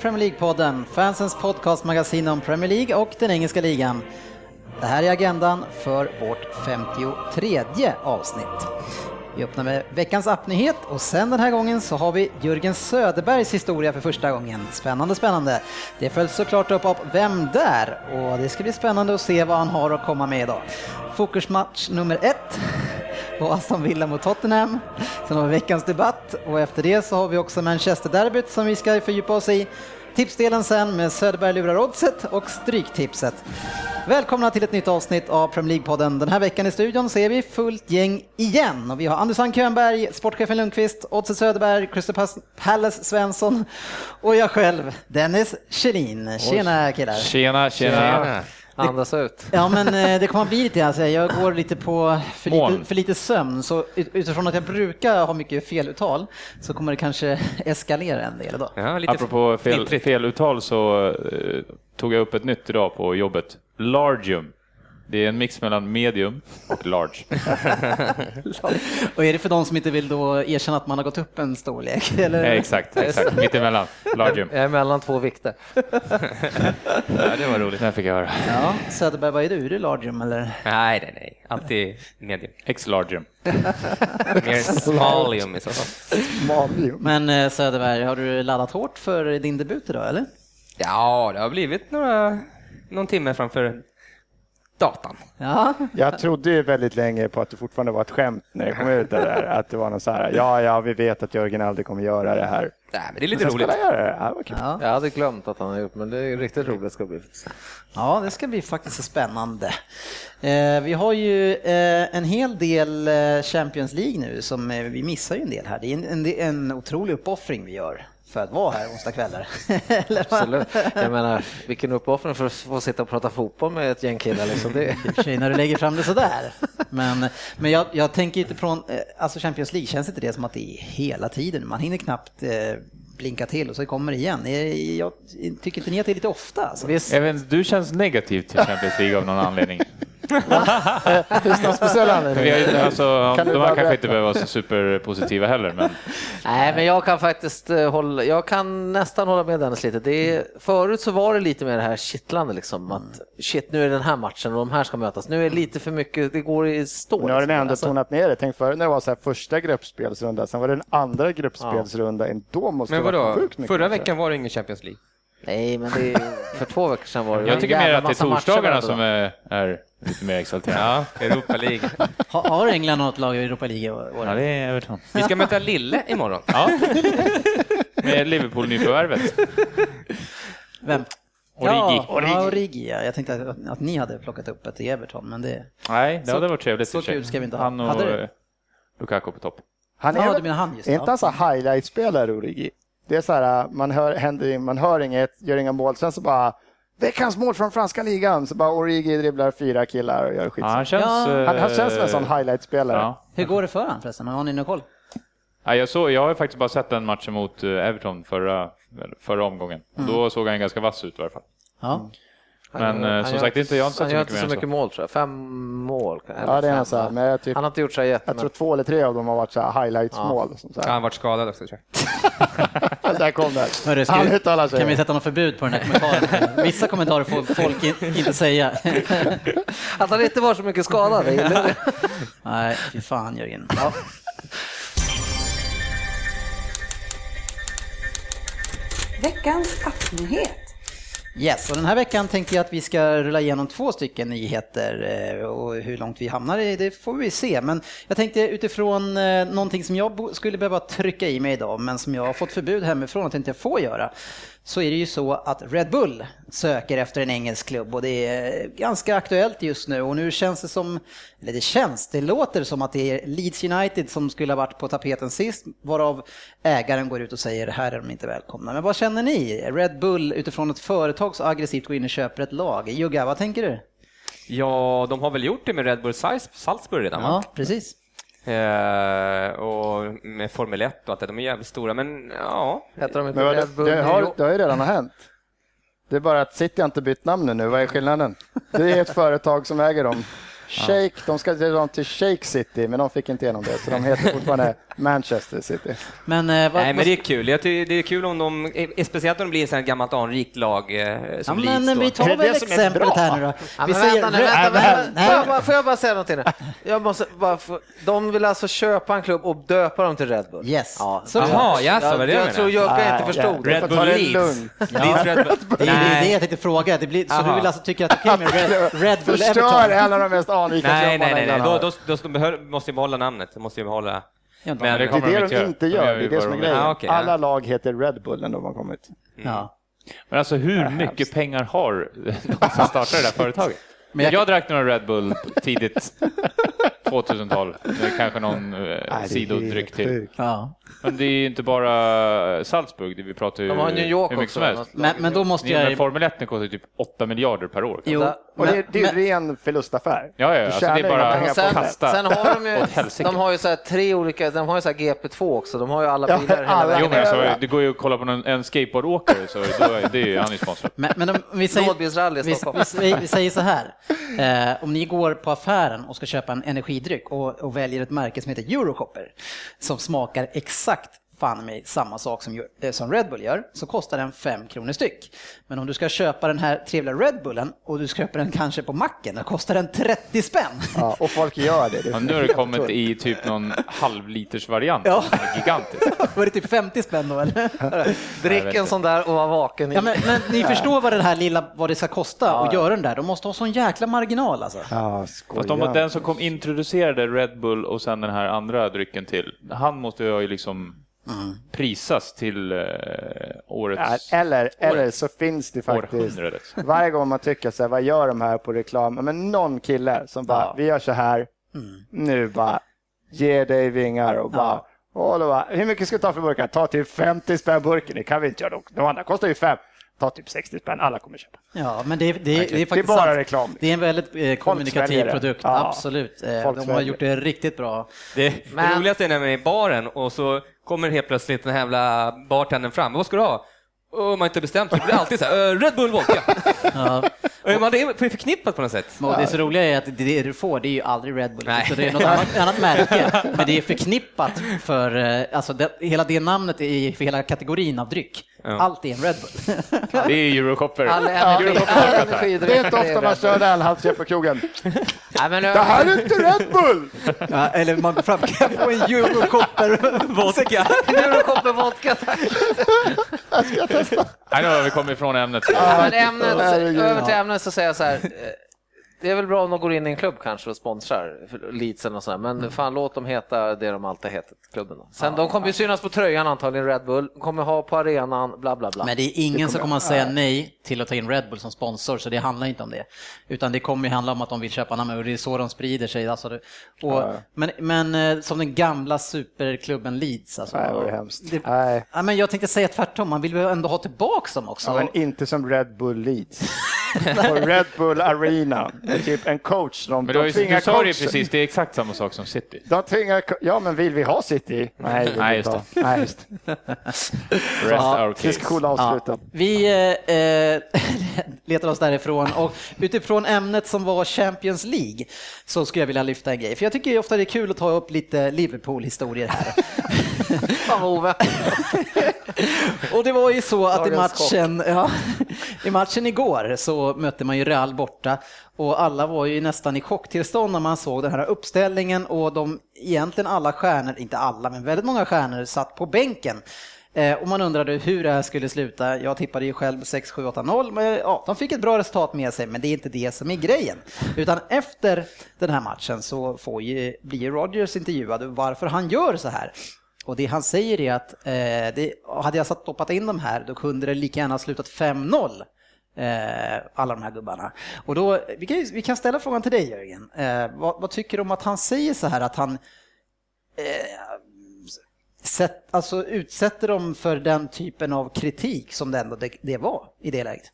Premier League-podden, fansens podcastmagasin om Premier League och den engelska ligan. Det här är agendan för vårt 53 avsnitt. Vi öppnar med veckans appnyhet och sen den här gången så har vi Jörgen Söderbergs historia för första gången. Spännande, spännande. Det följs såklart upp av Vem där? Och det ska bli spännande att se vad han har att komma med idag. Fokusmatch nummer ett och Aston Villa mot Tottenham. Sen har vi veckans debatt och efter det så har vi också Manchester-derbyt som vi ska fördjupa oss i. Tipsdelen sen med Söderberg lurar oddset och Stryktipset. Välkomna till ett nytt avsnitt av Premier League-podden. Den här veckan i studion ser vi fullt gäng igen och vi har Anders Könberg, sportchefen Lundqvist, Oddset Söderberg, Crystal Palace Svensson och jag själv, Dennis Kjellin. Tjena killar! Tjena, tjena! tjena. Andas ut. Ja, men eh, det kommer att bli lite, alltså, jag går lite på för lite, för lite sömn, så utifrån att jag brukar ha mycket feluttal så kommer det kanske eskalera en del idag. Ja, lite Apropå fel, feluttal så uh, tog jag upp ett nytt idag på jobbet. Largium. Det är en mix mellan medium och large. och är det för de som inte vill då erkänna att man har gått upp en storlek? Eller? Ja, exakt, exakt. mittemellan. Largium. Jag är mellan två vikter. ja, det var roligt. Det fick jag höra. Ja, Söderberg, vad är du? Är du largium eller? Nej, nej, nej. Alltid medium. Ex-largium. Mer smalium i så fall. Smalium. Men eh, Söderberg, har du laddat hårt för din debut idag eller? Ja, det har blivit några, någon timme framför datan. Ja. Jag trodde ju väldigt länge på att det fortfarande var ett skämt när det kom ut det där. Att det var någon så här, ja, ja, vi vet att Jörgen aldrig kommer göra det här. Nej, men det är lite roligt. Jag, göra det. Ja, okay. ja. jag hade glömt att han har gjort, men det är riktigt roligt ska bli. Ja, det ska bli faktiskt spännande. Eh, vi har ju eh, en hel del eh, Champions League nu som eh, vi missar ju en del här. Det är en, en, en otrolig uppoffring vi gör för att vara här onsdagskvällar. Absolut. Jag menar, vilken uppoffring för att få sitta och prata fotboll med ett gäng killar. Liksom. Det... Tjej, när du lägger fram det sådär. Men, men jag, jag tänker inte från, eh, alltså Champions League känns inte det som att det är hela tiden. Man hinner knappt eh, blinka till och så kommer det igen. Jag tycker inte ni att det är lite ofta? Alltså? Även du känns negativ till Champions League av någon anledning. Finns det någon speciell anledning? Alltså, kan de här kanske inte behöver vara så superpositiva heller. Men... Nej, men jag kan faktiskt eh, hålla, jag kan nästan hålla med Dennis lite. Det är, förut så var det lite mer det här kittlande liksom, att shit, nu är det den här matchen och de här ska mötas. Nu är det lite för mycket, det går i stå. Nu har den ändå alltså. tonat ner det. Tänk förut när det var så här första gruppspelsrunda, sen var det en andra gruppspelsrunda, ja. då måste men vadå? Förra veckan var det ingen Champions League. Nej, men det är, för två veckor sedan var det Jag tycker mer att det är torsdagarna som är, är lite mer exalterande. Ja, Europa League. Har, har England något lag i Europa League? Ja, det är Everton. Vi ska möta Lille imorgon. Ja, med Liverpool-nyförvärvet. Vem? Origi. Ja, Origi. Ja, Origi ja. Jag tänkte att, att, ni hade plockat upp ett i Everton, men det... Nej, det så, hade varit trevligt. Så kul ska vi inte ha. Han och hade Lukaku på topp. Han är, ja, du menar han just, är inte han så highlight-spelare, Origi? Det är så här, man hör, händer, man hör inget, gör inga mål, sen så bara Veckans mål från franska ligan, så bara Origi dribblar fyra killar och gör skit. Ja, han, känns, ja. han, han, känns som en sån highlight-spelare. Ja. Hur går det för honom förresten? Har ni någon koll? Ja, jag, såg, jag har faktiskt bara sett den matchen mot eh, Everton förra, förra omgången. Mm. Då såg han ganska vass ut i alla fall. Ja. Men han, som sagt, inte, jag har inte sett så mycket mer så mycket mål tror jag. Fem mål. Ja, det är så här, men typ, han har inte gjort så jätte. Jag tror två eller tre av dem har varit så här highlights-mål. Ja. Han har varit skadad också tror jag. Där kom det. Hörru, han uttalar sig. Kan vi sätta något förbud på den här kommentaren? Vissa kommentarer får folk inte säga. Att han inte var så mycket skadad. Nej, fy fan Jörgen. Ja. Veckans appnyhet. Yes, och den här veckan tänkte jag att vi ska rulla igenom två stycken nyheter eh, och hur långt vi hamnar i det får vi se. Men jag tänkte utifrån eh, någonting som jag skulle behöva trycka i mig idag men som jag har fått förbud hemifrån att inte få göra så är det ju så att Red Bull söker efter en engelsk klubb och det är ganska aktuellt just nu och nu känns det som, eller det känns, det låter som att det är Leeds United som skulle ha varit på tapeten sist, varav ägaren går ut och säger här är de inte välkomna. Men vad känner ni? Red Bull utifrån ett företag så aggressivt går in och köper ett lag. Jugga, vad tänker du? Ja, de har väl gjort det med Red Bull Salz- Salzburg redan va? Ja, precis. Eh, och med Formel 1 och allt det, de är jävligt stora, men ja. Heter de inte Men vad, Red Bull det, New har, det har ju redan hänt. Det är bara att City har inte bytt namn nu. Vad är skillnaden? Det är ett företag som äger dem. Shake, de ska göra dem till Shake City, men de fick inte igenom det, så de heter fortfarande Manchester City. Men, eh, vad, Nej, men det är kul. Jag tycker det är kul om de, eh, speciellt om det blir ett sånt här gammalt anrikt lag eh, Ja, som men Leeds vi tar väl exemplet här nu då. Ja, Vi men säger vänta nu, vänta, Nej, vänta, nej, Får jag nej. bara- Får jag bara säga någonting? nu? Jag måste bara få, de vill alltså köpa en klubb och döpa dem till Red Bull? Yes. Ja, Så- Jaha, ja, så var jag, det du jag menar. tror Jocke inte Nej, förstod. ja, Red Bull det Leeds. Leeds Red Bull. Det är det Nej. jag tänkte fråga. Det blir, så Aha. du vill alltså tycka att det är okej med Red, Red Bull Förstör Everton? en av de mest anrika Nej, nej, klubbarna nej, nej. England Då, har. då, då, då behöver- måste jag behålla namnet. Måste jag behålla... Ja, Men Det är kommer de det inte de göra. inte gör, gör det är det som är grejen. Ah, ja. Alla lag heter Red Bull när de har kommit. Ja. Men alltså hur mycket pengar har de som startar det där företaget? Men jag- jag, drack några Red Bull tidigt 2000-tal. Det är kanske någon eh, det sidodryck till. Ja. Men det är ju inte bara Salzburg, det vi pratar ju De har New York hur mycket också. som helst. Men, men då måste Men jag... Formel 1 kostar ju typ 8 miljarder per år. Jo, Och det, men- det är ju ren förlustaffär. Ja, ja, Du alltså det är bara- Sen, kasta sen har de ju, de har ju så här tre olika, de har ju så här GP2 också, de har ju alla Ja, bilar hela alla. Jo, men alltså, Ja. det går ju att kolla på någon, en skateboardåkare, så då det är ju han är sponsrad. Men, men om, vi, säger, vi, vi, vi säger så här. Eh, om ni går på affären och ska köpa en energidryck och, och väljer ett märke som heter Eurocopper som smakar exakt exakt fan mig samma sak som, eh, som Red Bull gör, så kostar den 5 kronor styck. Men om du ska köpa den här trevliga Red Bullen och du köper den kanske på macken, då kostar den 30 spänn. Ja, och folk gör det. det är Ja, nu har det kommit i typ någon halvliters variant Ja. gigantisk. Var det typ 50 spänn då eller? Drick en sån där och var vaken i. Ja, men, men ni förstår vad det här lilla, vad det ska kosta att göra den där. De måste ha sån jäkla marginal alltså. Ja, Fast om den som kom introducerade Red Bull och sen den här andra drycken till, han måste ju liksom prisas till eh, årets... Ja, Eller, eller så finns det faktiskt, varje gång man tycker så här, vad gör de här på reklam? Ja, Men någon kille som bara, Ja. vi gör så här, nu bara, ge dig vingar och bara, och då bara, hur mycket ska du ta för burkar? Ta typ 50 spänn burken, det kan vi inte göra, de, andra kostar ju 5. Ta typ 60 spänn, alla kommer köpa. Ja, men det, det, det är faktiskt Det är bara sant. reklam. Det är en väldigt eh, kommunikativ produkt, Ja. absolut. Eh, de har gjort det riktigt bra. Det, Men- det roligaste är när man är i baren och så kommer helt plötsligt den här jävla bartendern fram. Vad ska du ha? Och man har inte bestämt sig. Det är alltid så här, "Eh, Red Bull vodka. Ja. Man, det är förknippat på något sätt. Och det så roliga är att det, det du får, det är ju aldrig Red Bull, Nej. så det är något annat, annat märke. Men det är förknippat för, eh, alltså det, hela det namnet är för hela kategorin av dryck. Ja. Allt är en Red Bull. Det är Eurocopper. All energi, all energi Det är inte ofta man kör ölhalsare på krogen. Men, Det här är inte Red Bull! Ja, eller man går fram, kan jag få en Eurocopper vodka? Eurocopper vodka, tack. Nej, nu har vi kommit ifrån ämnet. Men ämnet, över till ämnet så säger jag så här. Det är väl bra om de går in i en klubb kanske och sponsrar Leedsen och sådär, men fan låt dem heta det de alltid hetat, klubben. Då. Sen de kommer ju synas på tröjan antagligen, Red Bull, kommer ha på arenan, bla bla bla. Men det är ingen som kommer att säga nej till att ta in Red Bull som sponsor, så det handlar inte om det. Utan det kommer ju handla om att de vill köpa namn och det är så de sprider sig. Alltså det, och, men, men eh, som den gamla superklubben Leeds. Alltså, Nej, det var ju hemskt. Det, Nej. ja, men jag tänkte säga tvärtom, man vill väl ändå ha tillbaks dem också. Ja, men inte som Red Bull Leeds. På Red Bull Arena, det är typ en coach. De, Men de tvingar du sa det precis, det är exakt samma sak som City. De tvingar, ja men vill vi ha City? Nej, vill vi Nej, just ha. Nej, just det. Rest our case. Diskussion avslutad. Vi eh, eh, letar oss därifrån och utifrån ämnet som var Champions League så skulle jag vilja lyfta en grej. För jag tycker ofta det är kul att ta upp lite Liverpool-historier här. Fan vad Ove. Och det var ju så att i matchen, ja, i matchen igår så mötte man ju Real borta och alla var ju nästan i chocktillstånd när man såg den här uppställningen och de egentligen alla stjärnor, inte alla men väldigt många stjärnor satt på bänken. Eh, och man undrade hur det här skulle sluta. Jag tippade ju själv 6-7-8-0, men ja, de fick ett bra resultat med sig, men det är inte det som är grejen. Utan efter den här matchen så får ju, blir ju Rodgers intervjuad varför han gör så här. Och det han säger är att eh, det, hade jag stoppat in de här då kunde det lika gärna ha slutat 5-0. Eh, alla de här gubbarna. Och då, vi, kan, vi kan ställa frågan till dig Jörgen. Eh, vad, vad, tycker du om att han säger så här att han eh, sätt, alltså, utsätter dem för den typen av kritik som det ändå det, det var i det läget?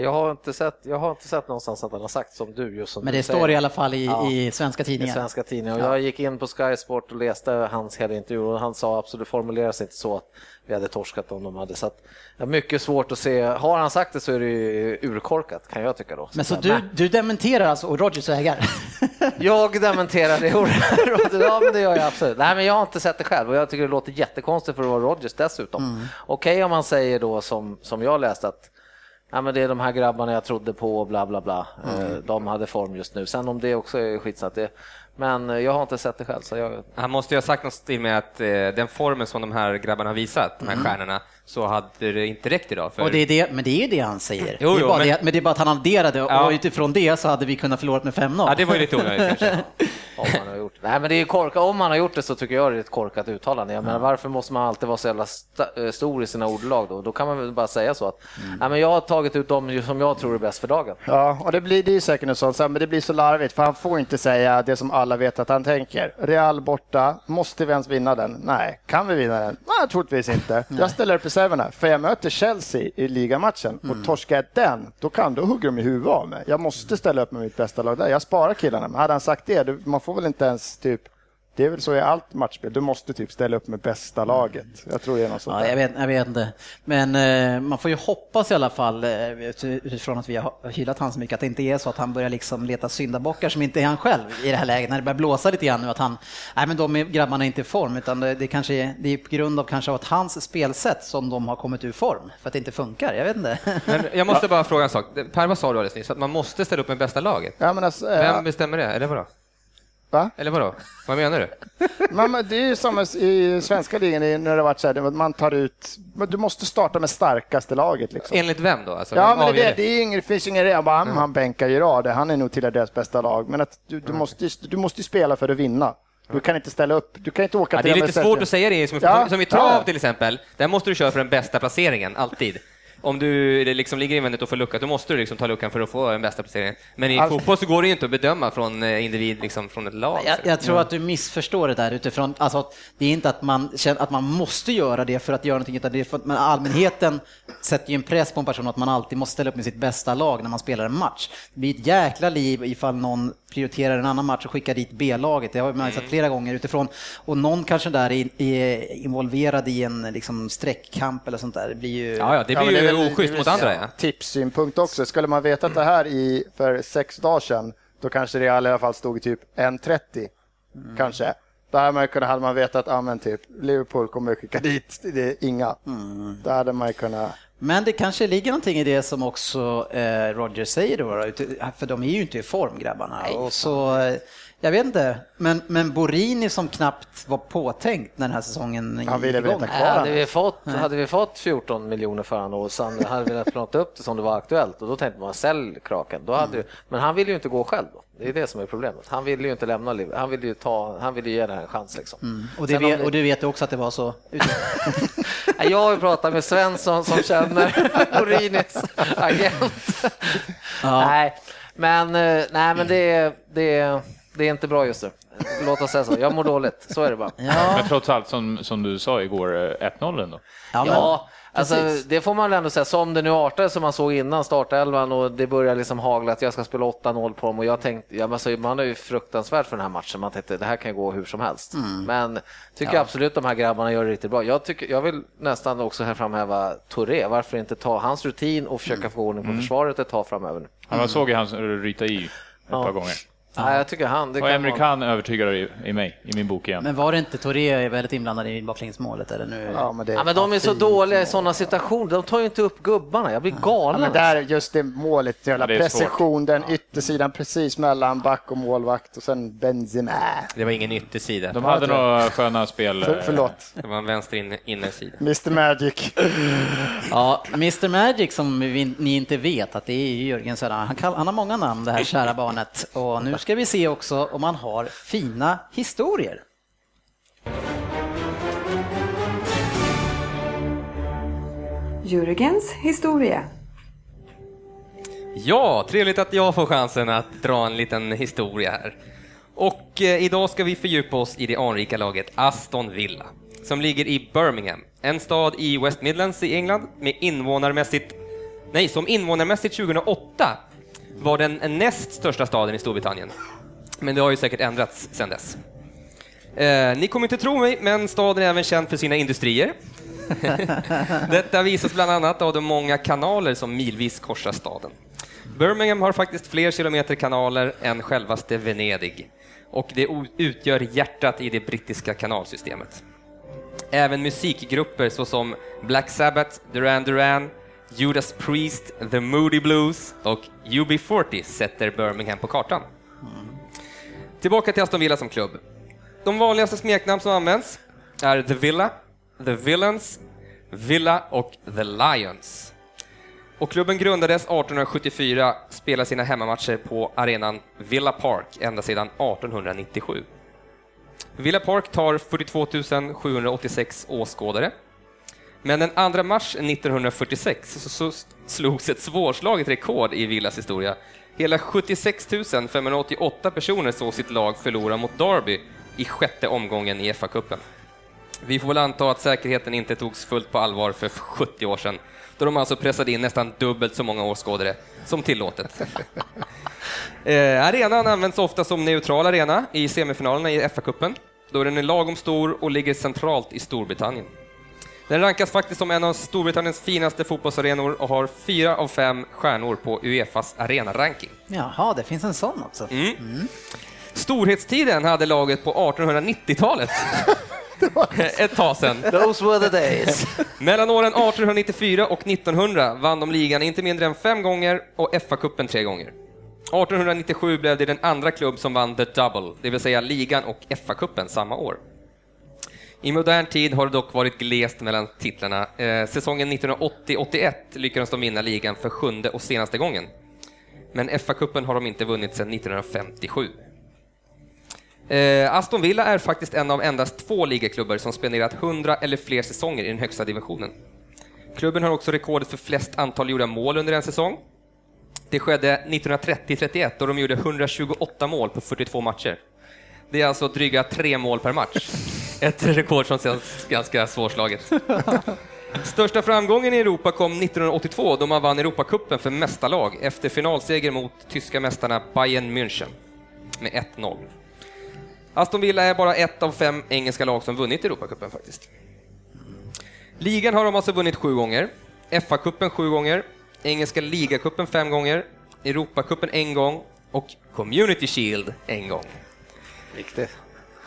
Jag har, inte sett, jag har inte sett någonstans att han har sagt som du. Just som Men det står i alla fall i, Ja. i svenska tidningar. I svenska tidningar. Och jag gick in på Sky Sport och läste hans hela intervju och han sa absolut, formulerar sig inte så att vi hade torskat om de hade. Så att, jag har mycket svårt att se, har han sagt det så är det ju urkorkat kan jag tycka då. Men så du, du dementerar alltså och Rogers ägar? Jag dementerar det. ja, men det gör jag absolut. Nej, men jag har inte sett det själv och jag tycker det låter jättekonstigt för att vara Rodgers dessutom. Mm. Okej om man säger då som, som jag läste att Ja, men det är de här grabbarna jag trodde på och bla bla bla. Mm. Eh, De hade form just nu. Sen om det också är skitsatt det. Men eh, jag har inte sett det själv. Så jag... Han måste ju ha sagt något stil med att eh, den formen som de här grabbarna har visat, de här stjärnorna, så hade det inte räckt idag. För... Mm. Och det är det, men det är ju det han säger. Jo, det är jo, bara men- det, men det är bara att han adderade och Ja. utifrån det så hade vi kunnat förlora med 5-0. Ja, det var ju lite onödigt kanske. Om man har gjort det. Nej, men det är korkat. Om man har gjort det så tycker jag det är ett korkat uttalande. Jag menar, varför måste man alltid vara så jävla sta- eh, stor i sina ordlag då? Då kan man väl bara säga så att Nej, men jag har tagit ut dem som jag tror är bäst för dagen. Ja, och det blir det är säkert något sånt, men det blir så larvigt för han får inte säga det som alla vet att han tänker. Real borta, måste vi ens vinna den? Nej. Kan vi vinna den? Nej, troligtvis inte. Jag ställer upp reserverna, för jag möter Chelsea i ligamatchen och torskar jag den, då kan då hugger de i huvudet av mig. Jag måste ställa upp med mitt bästa lag där. Jag sparar killarna. Men hade han sagt det, man får väl inte ens typ det är väl så i allt matchspel. Du måste typ ställa upp med bästa laget. Jag tror det är något sånt Ja, jag, vet, jag vet inte. Men eh, man får ju hoppas i alla fall, eh, ut- utifrån att vi har hyllat han så mycket, att det inte är så att han börjar liksom leta syndabockar som inte är han själv i det här läget, när det börjar blåsa lite grann nu att han, nej men de är, grabbarna är inte i form, utan det, det kanske är, det är på grund av kanske att hans spelsätt som de har kommit ur form, för att det inte funkar, jag vet inte. Men jag måste bara fråga en sak. Per, vad sa du alldeles nyss? Att man måste ställa upp med bästa laget? Ja, men alltså, eh, Vem bestämmer det? Eller vadå? Va? Eller vadå? Vad menar du? Men, det är ju samma i svenska ligan när det varit så här, man tar ut, du måste starta med starkaste laget liksom. Enligt vem då? Alltså, Ja, men det, är det, det, är ingen, det finns ingen redan bara, "Mm, han bänkar ju rad, han är nog till deras bästa lag. Men att du, du, måste, ju- du måste spela för att vinna. Du kan inte ställa upp, du kan inte åka Ja, det till är de lite svårt att säga det, som, Ja, som i ja. trav till exempel. Där måste du köra för den bästa placeringen, alltid. Om du liksom ligger invändigt och får lucka, då måste du liksom ta luckan för att få den bästa placeringen. Men i Alltså- fotboll så går det ju inte att bedöma från eh, individ, liksom från ett lag. Jag, jag tror att du missförstår det där utifrån, alltså att det är inte att man känner att man måste göra det för att göra någonting, utan det är för att men allmänheten sätter ju en press på en person att man alltid måste ställa upp med sitt bästa lag när man spelar en match. Det blir ett jäkla liv ifall någon prioriterar en annan match och skickar dit B-laget. Det har man Mm. sett flera gånger utifrån, och någon kanske där är, involverad i en liksom, streckkamp eller sånt där. Det blir ju... Ja, ja, det Ja, blir det är ju väl- oschysst det är mot andra. Ja. tipssynpunkt också. Skulle man veta att det här i, för sex dagar sedan, då kanske Real i alla fall stod i typ 1.30. Mm. Kanske. Då hade man, kunnat, hade man vetat att ah, typ, Liverpool kommer att skicka dit det är inga. Mm. Då hade man ju kunnat... Men det kanske ligger någonting i det som också eh, Roger säger då, för de är ju inte i form grabbarna. och så, eh, jag vet inte, men, men Borini som knappt var påtänkt när den här säsongen Han ville väl igång. inte Nej, hade, vi fått, hade vi fått 14 miljoner för honom och sen hade vi velat plocka upp det som det var aktuellt och då tänkte man sälj Kraken. Då hade, ju- Men han ville ju inte gå själv. Då. Det är det som är problemet. Han ville ju inte lämna Liverpool. Han ville ju, ta, han ville ju ge det här en chans. Liksom. Och, det vet, det- och du vet också att det var så? Jag har ju pratat med Svensson som känner Borinis agent. Nej, men, eh, nej, men det, är- det, det är inte bra just nu. Låt oss säga så. Jag mår dåligt. Så är det bara. Ja, Men trots allt, som, som du sa igår, eh, 1-0 ändå. ja, men, Ja, alltså, precis. det får man väl ändå säga. Som det nu artade som man såg innan startelvan och det börjar liksom hagla att jag ska spela 8-0 på dem och jag tänkte, ja, men alltså, man är ju fruktansvärt för den här matchen. Man tänkte det här kan gå hur som helst. Mm. Men tycker absolut de här grabbarna gör det riktigt bra. Jag, tycker, jag vill nästan också här framhäva Touré. Varför inte ta hans rutin och försöka få ordning på försvaret ett tag framöver nu? Han var såg ju han ryta i ett Ja. par gånger. Nej, jag tycker han. Det Och kan Emre vara- Can övertygade i, i mig, i min bok igen. men var det inte Touré väldigt inblandad i? Eller nu? Ja, men, det, Ja, men de är så dåliga i sådana situationer. De tar ju inte upp gubbarna. Jag blir Ja, galen. men där, just det målet, jävla är svårt. precision, den yttersidan precis mellan back och målvakt och sen Benzema. Det var ingen yttersida. De hade några sköna spel. För, eh, förlåt, Det var en vänster in, innersida. Mr Magic. Ja, Mr Magic som vi, ni inte vet att det är Jörgen Söderman. Han, han har många namn det här kära barnet. Och nu ska vi se också om man har fina historier. Jürgens historia. Ja, trevligt att jag får chansen att dra en liten historia här. Och eh, idag ska vi fördjupa oss i det anrika laget Aston Villa, som ligger i Birmingham, en stad i West Midlands i England med invånarmässigt, nej, som invånarmässigt 2008 var den näst största staden i Storbritannien. Men det har ju säkert ändrats sedan dess. Eh, ni kommer inte tro mig, men staden är även känd för sina industrier. Detta visas bland annat av de många kanaler som milvis korsar staden. Birmingham har faktiskt fler kilometer kanaler än självaste Venedig och det utgör hjärtat i det brittiska kanalsystemet. Även musikgrupper såsom Black Sabbath, Duran Duran, Judas Priest, The Moody Blues och UB40 sätter Birmingham på kartan. Tillbaka till Aston Villa som klubb. De vanligaste smeknamn som används är The Villa, The Villains, Villa och The Lions. Och klubben grundades 1874, spelar sina hemmamatcher på arenan Villa Park ända sedan 1897. Villa Park tar 42 786 åskådare. Men den 2 mars 1946 så slogs ett svårslaget rekord i Villas historia. Hela 76 588 personer såg sitt lag förlora mot Derby i sjätte omgången i FA-cupen. Vi får väl anta att säkerheten inte togs fullt på allvar för 70 år sedan, då de alltså pressade in nästan dubbelt så många åskådare som tillåtet. eh, arenan används ofta som neutral arena i semifinalerna i FA-cupen, då den är lagom stor och ligger centralt i Storbritannien. Den rankas faktiskt som en av Storbritanniens finaste fotbollsarenor och har fyra av fem stjärnor på Uefas arenaranking. Jaha, det finns en sån också. Mm. Mm. Storhetstiden hade laget på 1890-talet. Ett tag sedan. Those were the days. Mellan åren 1894 och 1900 vann de ligan inte mindre än fem gånger och FA-cupen tre gånger. 1897 blev det den andra klubb som vann the double, det vill säga ligan och FA-cupen samma år. I modern tid har det dock varit glest mellan titlarna. Eh, säsongen 1980-81 lyckades de vinna ligan för sjunde och senaste gången. Men FA-cupen har de inte vunnit sedan 1957. Eh, Aston Villa är faktiskt en av endast två ligaklubbar som spenderat 100 eller fler säsonger i den högsta divisionen. Klubben har också rekordet för flest antal gjorda mål under en säsong. Det skedde 1930-31 då de gjorde 128 mål på 42 matcher. Det är alltså dryga tre mål per match. Ett rekord som känns ganska svårslaget. Största framgången i Europa kom 1982 då man vann Europacupen för mästarlag efter finalseger mot tyska mästarna Bayern München med 1-0. Aston Villa är bara ett av fem engelska lag som vunnit Europacupen faktiskt. Ligan har de alltså vunnit sju gånger, FA-cupen sju gånger, engelska ligacupen fem gånger, Europacupen en gång och Community Shield en gång. Riktigt.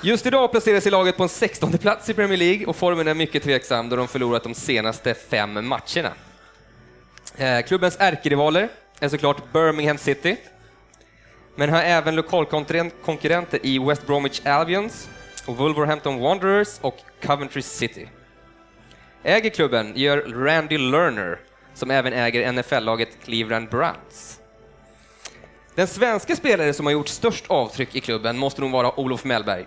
Just idag placerar sig laget på en 16 plats i Premier League och formen är mycket tveksam då de förlorat de senaste fem matcherna. Eh, klubbens ärkerivaler är såklart Birmingham City, men har även lokalkonkurrenter i West Bromwich Albions, Wolverhampton Wanderers och Coventry City. Äger klubben gör Randy Lerner, som även äger NFL-laget Cleveland Browns. Den svenska spelare som har gjort störst avtryck i klubben måste nog vara Olof Mellberg,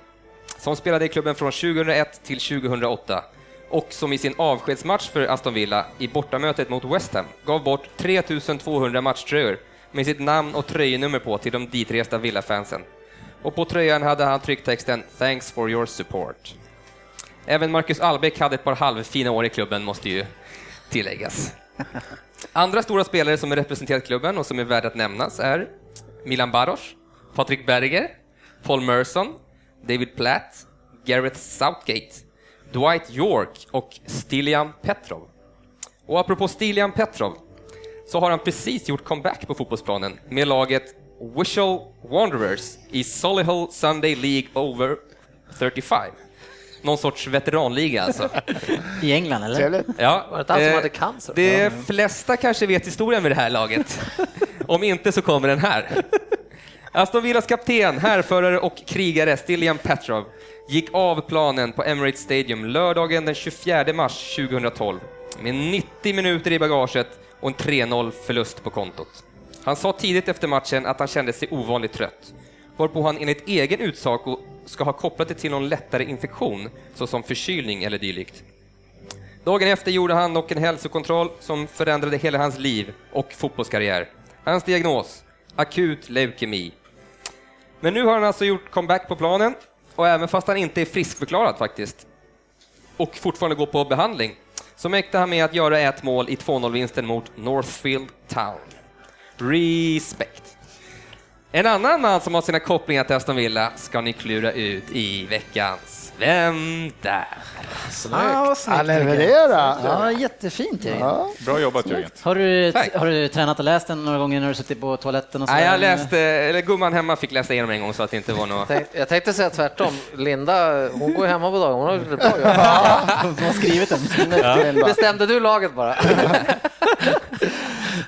som spelade i klubben från 2001 till 2008 och som i sin avskedsmatch för Aston Villa i bortamötet mot West Ham gav bort 3200 matchtröjor med sitt namn och tröjnummer på till de ditresta Villa-fansen. Och på tröjan hade han tryckt texten “Thanks for your support”. Även Marcus Albeck hade ett par halvfina år i klubben, måste ju tilläggas. Andra stora spelare som har representerat klubben och som är värda att nämnas är Milan Baros, Patrik Berger, Paul Merson, David Platt, Gareth Southgate, Dwight York och Stilian Petrov. Och apropå Stilian Petrov, så har han precis gjort comeback på fotbollsplanen med laget Wishall Wanderers i Solihull Sunday League Over 35. Någon sorts veteranliga alltså. I England eller? Trevligt. Ja, Var det han som eh, hade cancer? De flesta kanske vet historien med det här laget. Om inte så kommer den här. Aston Villas kapten, härförare och krigare Stilian Petrov gick av planen på Emirates Stadium lördagen den 24 mars 2012 med 90 minuter i bagaget och en 3-0 förlust på kontot. Han sa tidigt efter matchen att han kände sig ovanligt trött, varpå han enligt egen utsago ska ha kopplat det till någon lättare infektion, såsom förkylning eller dylikt. Dagen efter gjorde han dock en hälsokontroll som förändrade hela hans liv och fotbollskarriär. Hans diagnos? Akut leukemi. Men nu har han alltså gjort comeback på planen och även fast han inte är friskförklarad faktiskt och fortfarande går på behandling så mäktar han med att göra ett mål i 2-0-vinsten mot Northfield Town. Respect. En annan man som har sina kopplingar till Aston Villa ska ni klura ut i veckans vem där? Ja, snyggt, Han Jörgen. levererar. Ja, jättefint Jörgen. Ja. Bra jobbat Jörgen. Har du, Tack. har du tränat och läst den några gånger när du suttit på toaletten? Och Nej, sådär? jag läste, eller gumman hemma fick läsa igenom en gång så att det inte var något... Jag tänkte säga tvärtom. Linda, hon går hemma på dagen. Hon har gjort det bra jobb. Du har skrivit den. Bestämde du laget bara?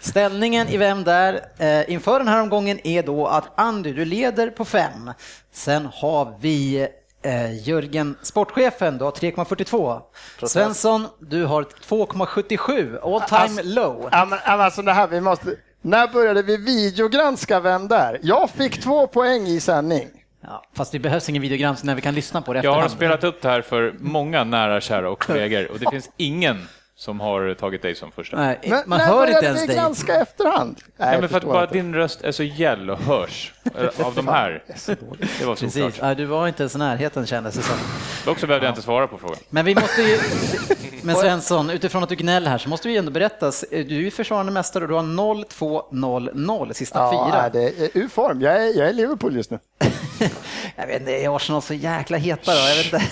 Ställningen i Vem där eh, inför den här omgången är då att Andy, du leder på fem. Sen har vi eh, Jörgen, sportchefen, du har 3,42. Svensson, du har 2,77. All time low. Ja, men, ja, men alltså det här, vi måste... När började vi videogranska Vem där? Jag fick två poäng i sändning. Ja, fast det behövs ingen videogram när vi kan lyssna på det Jag har efterhand. spelat upp det här för många nära, kära och kollegor och det finns ingen som har tagit dig som första. Nej, Men man när hör inte började ens vi dig. granska efterhand? Nej, Nej, men för att bara inte. din röst är så gäll och hörs av de här. Det var Precis. Ja, du var inte ens i närheten kändes det som. Dock så behövde jag inte svara på frågan. Men vi måste ju, men Svensson, utifrån att du gnäller här så måste vi ändå berätta, du är ju försvarande mästare och du har 0-2-0-0 sista Ja, fyra. det är ur form. Jag är, jag är Liverpool just nu. Jag vet inte, är Arsenal så jäkla heta då? Jag vet inte.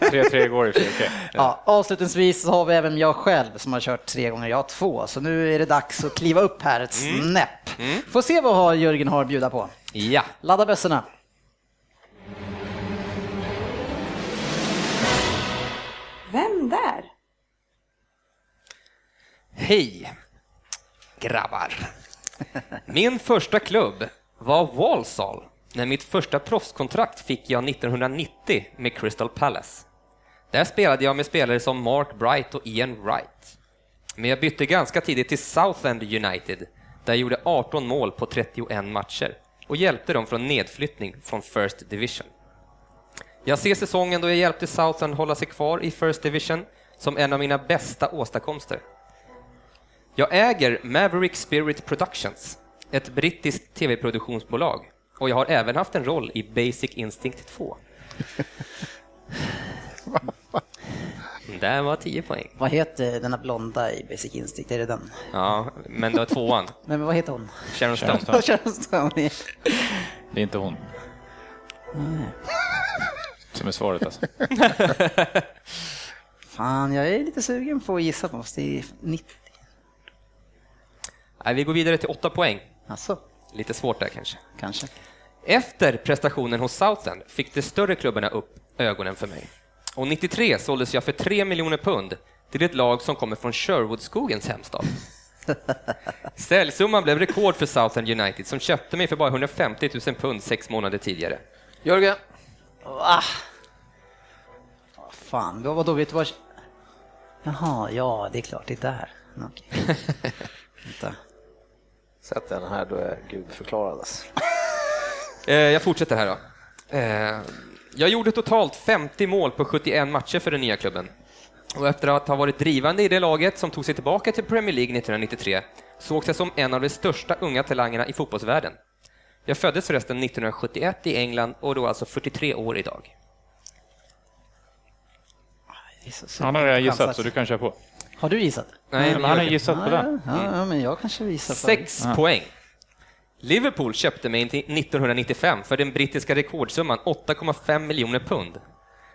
3-3 går i och för sig, okej. Ja, avslutningsvis så har vi även jag själv som har kört tre gånger, jag har två, så nu är det dags att kliva upp här ett snäpp. Får se vad Jörgen har att bjuda på. Ja. Ladda bössorna. Vem där? Hej, grabbar. Min första klubb var Walsall. När mitt första proffskontrakt fick jag 1990 med Crystal Palace. Där spelade jag med spelare som Mark Bright och Ian Wright. Men jag bytte ganska tidigt till Southend United, där jag gjorde 18 mål på 31 matcher och hjälpte dem från nedflyttning från First Division. Jag ser säsongen då jag hjälpte Southend hålla sig kvar i First Division som en av mina bästa åstadkomster. Jag äger Maverick Spirit Productions, ett brittiskt tv-produktionsbolag och jag har även haft en roll i Basic Instinct 2. Där var 10 poäng. Vad heter denna blonda i Basic Instinct? Är det den? Ja, men det var tvåan. Nej, men vad heter hon? Sharon Stone. Stone. Sharon Stone. Det är inte hon. Som är svaret alltså. Fan, jag är lite sugen på att gissa på fast det är 90. Nej, vi går vidare till 8 poäng. Alltså, Lite svårt där kanske. kanske. Efter prestationen hos Southend fick de större klubbarna upp ögonen för mig. Och 93 såldes jag för 3 miljoner pund till ett lag som kommer från Sherwoodskogens hemstad. Säljsumman blev rekord för Southend United som köpte mig för bara 150 000 pund sex månader tidigare. Jörgen, Ah. Fan, vad vadå, vet du vad? Jaha, ja, det är klart, det är där. Okej. Vänta. sätt den här, då är Gud förklarad. Alltså. Eh, jag fortsätter här då. Eh, jag gjorde totalt 50 mål på 71 matcher för den nya klubben. Och efter att ha varit drivande i det laget som tog sig tillbaka till Premier League 1993 sågs jag som en av de största unga talangerna i fotbollsvärlden. Jag föddes förresten 1971 i England och då alltså 43 år idag. Han har redan gissat så du kan köra på. Har du gissat? Nej, Men han har gissat på den. ja, men jag kanske visar. på- Sex poäng. Liverpool köpte mig till 1995 för den brittiska rekordsumman 8,5 miljoner pund.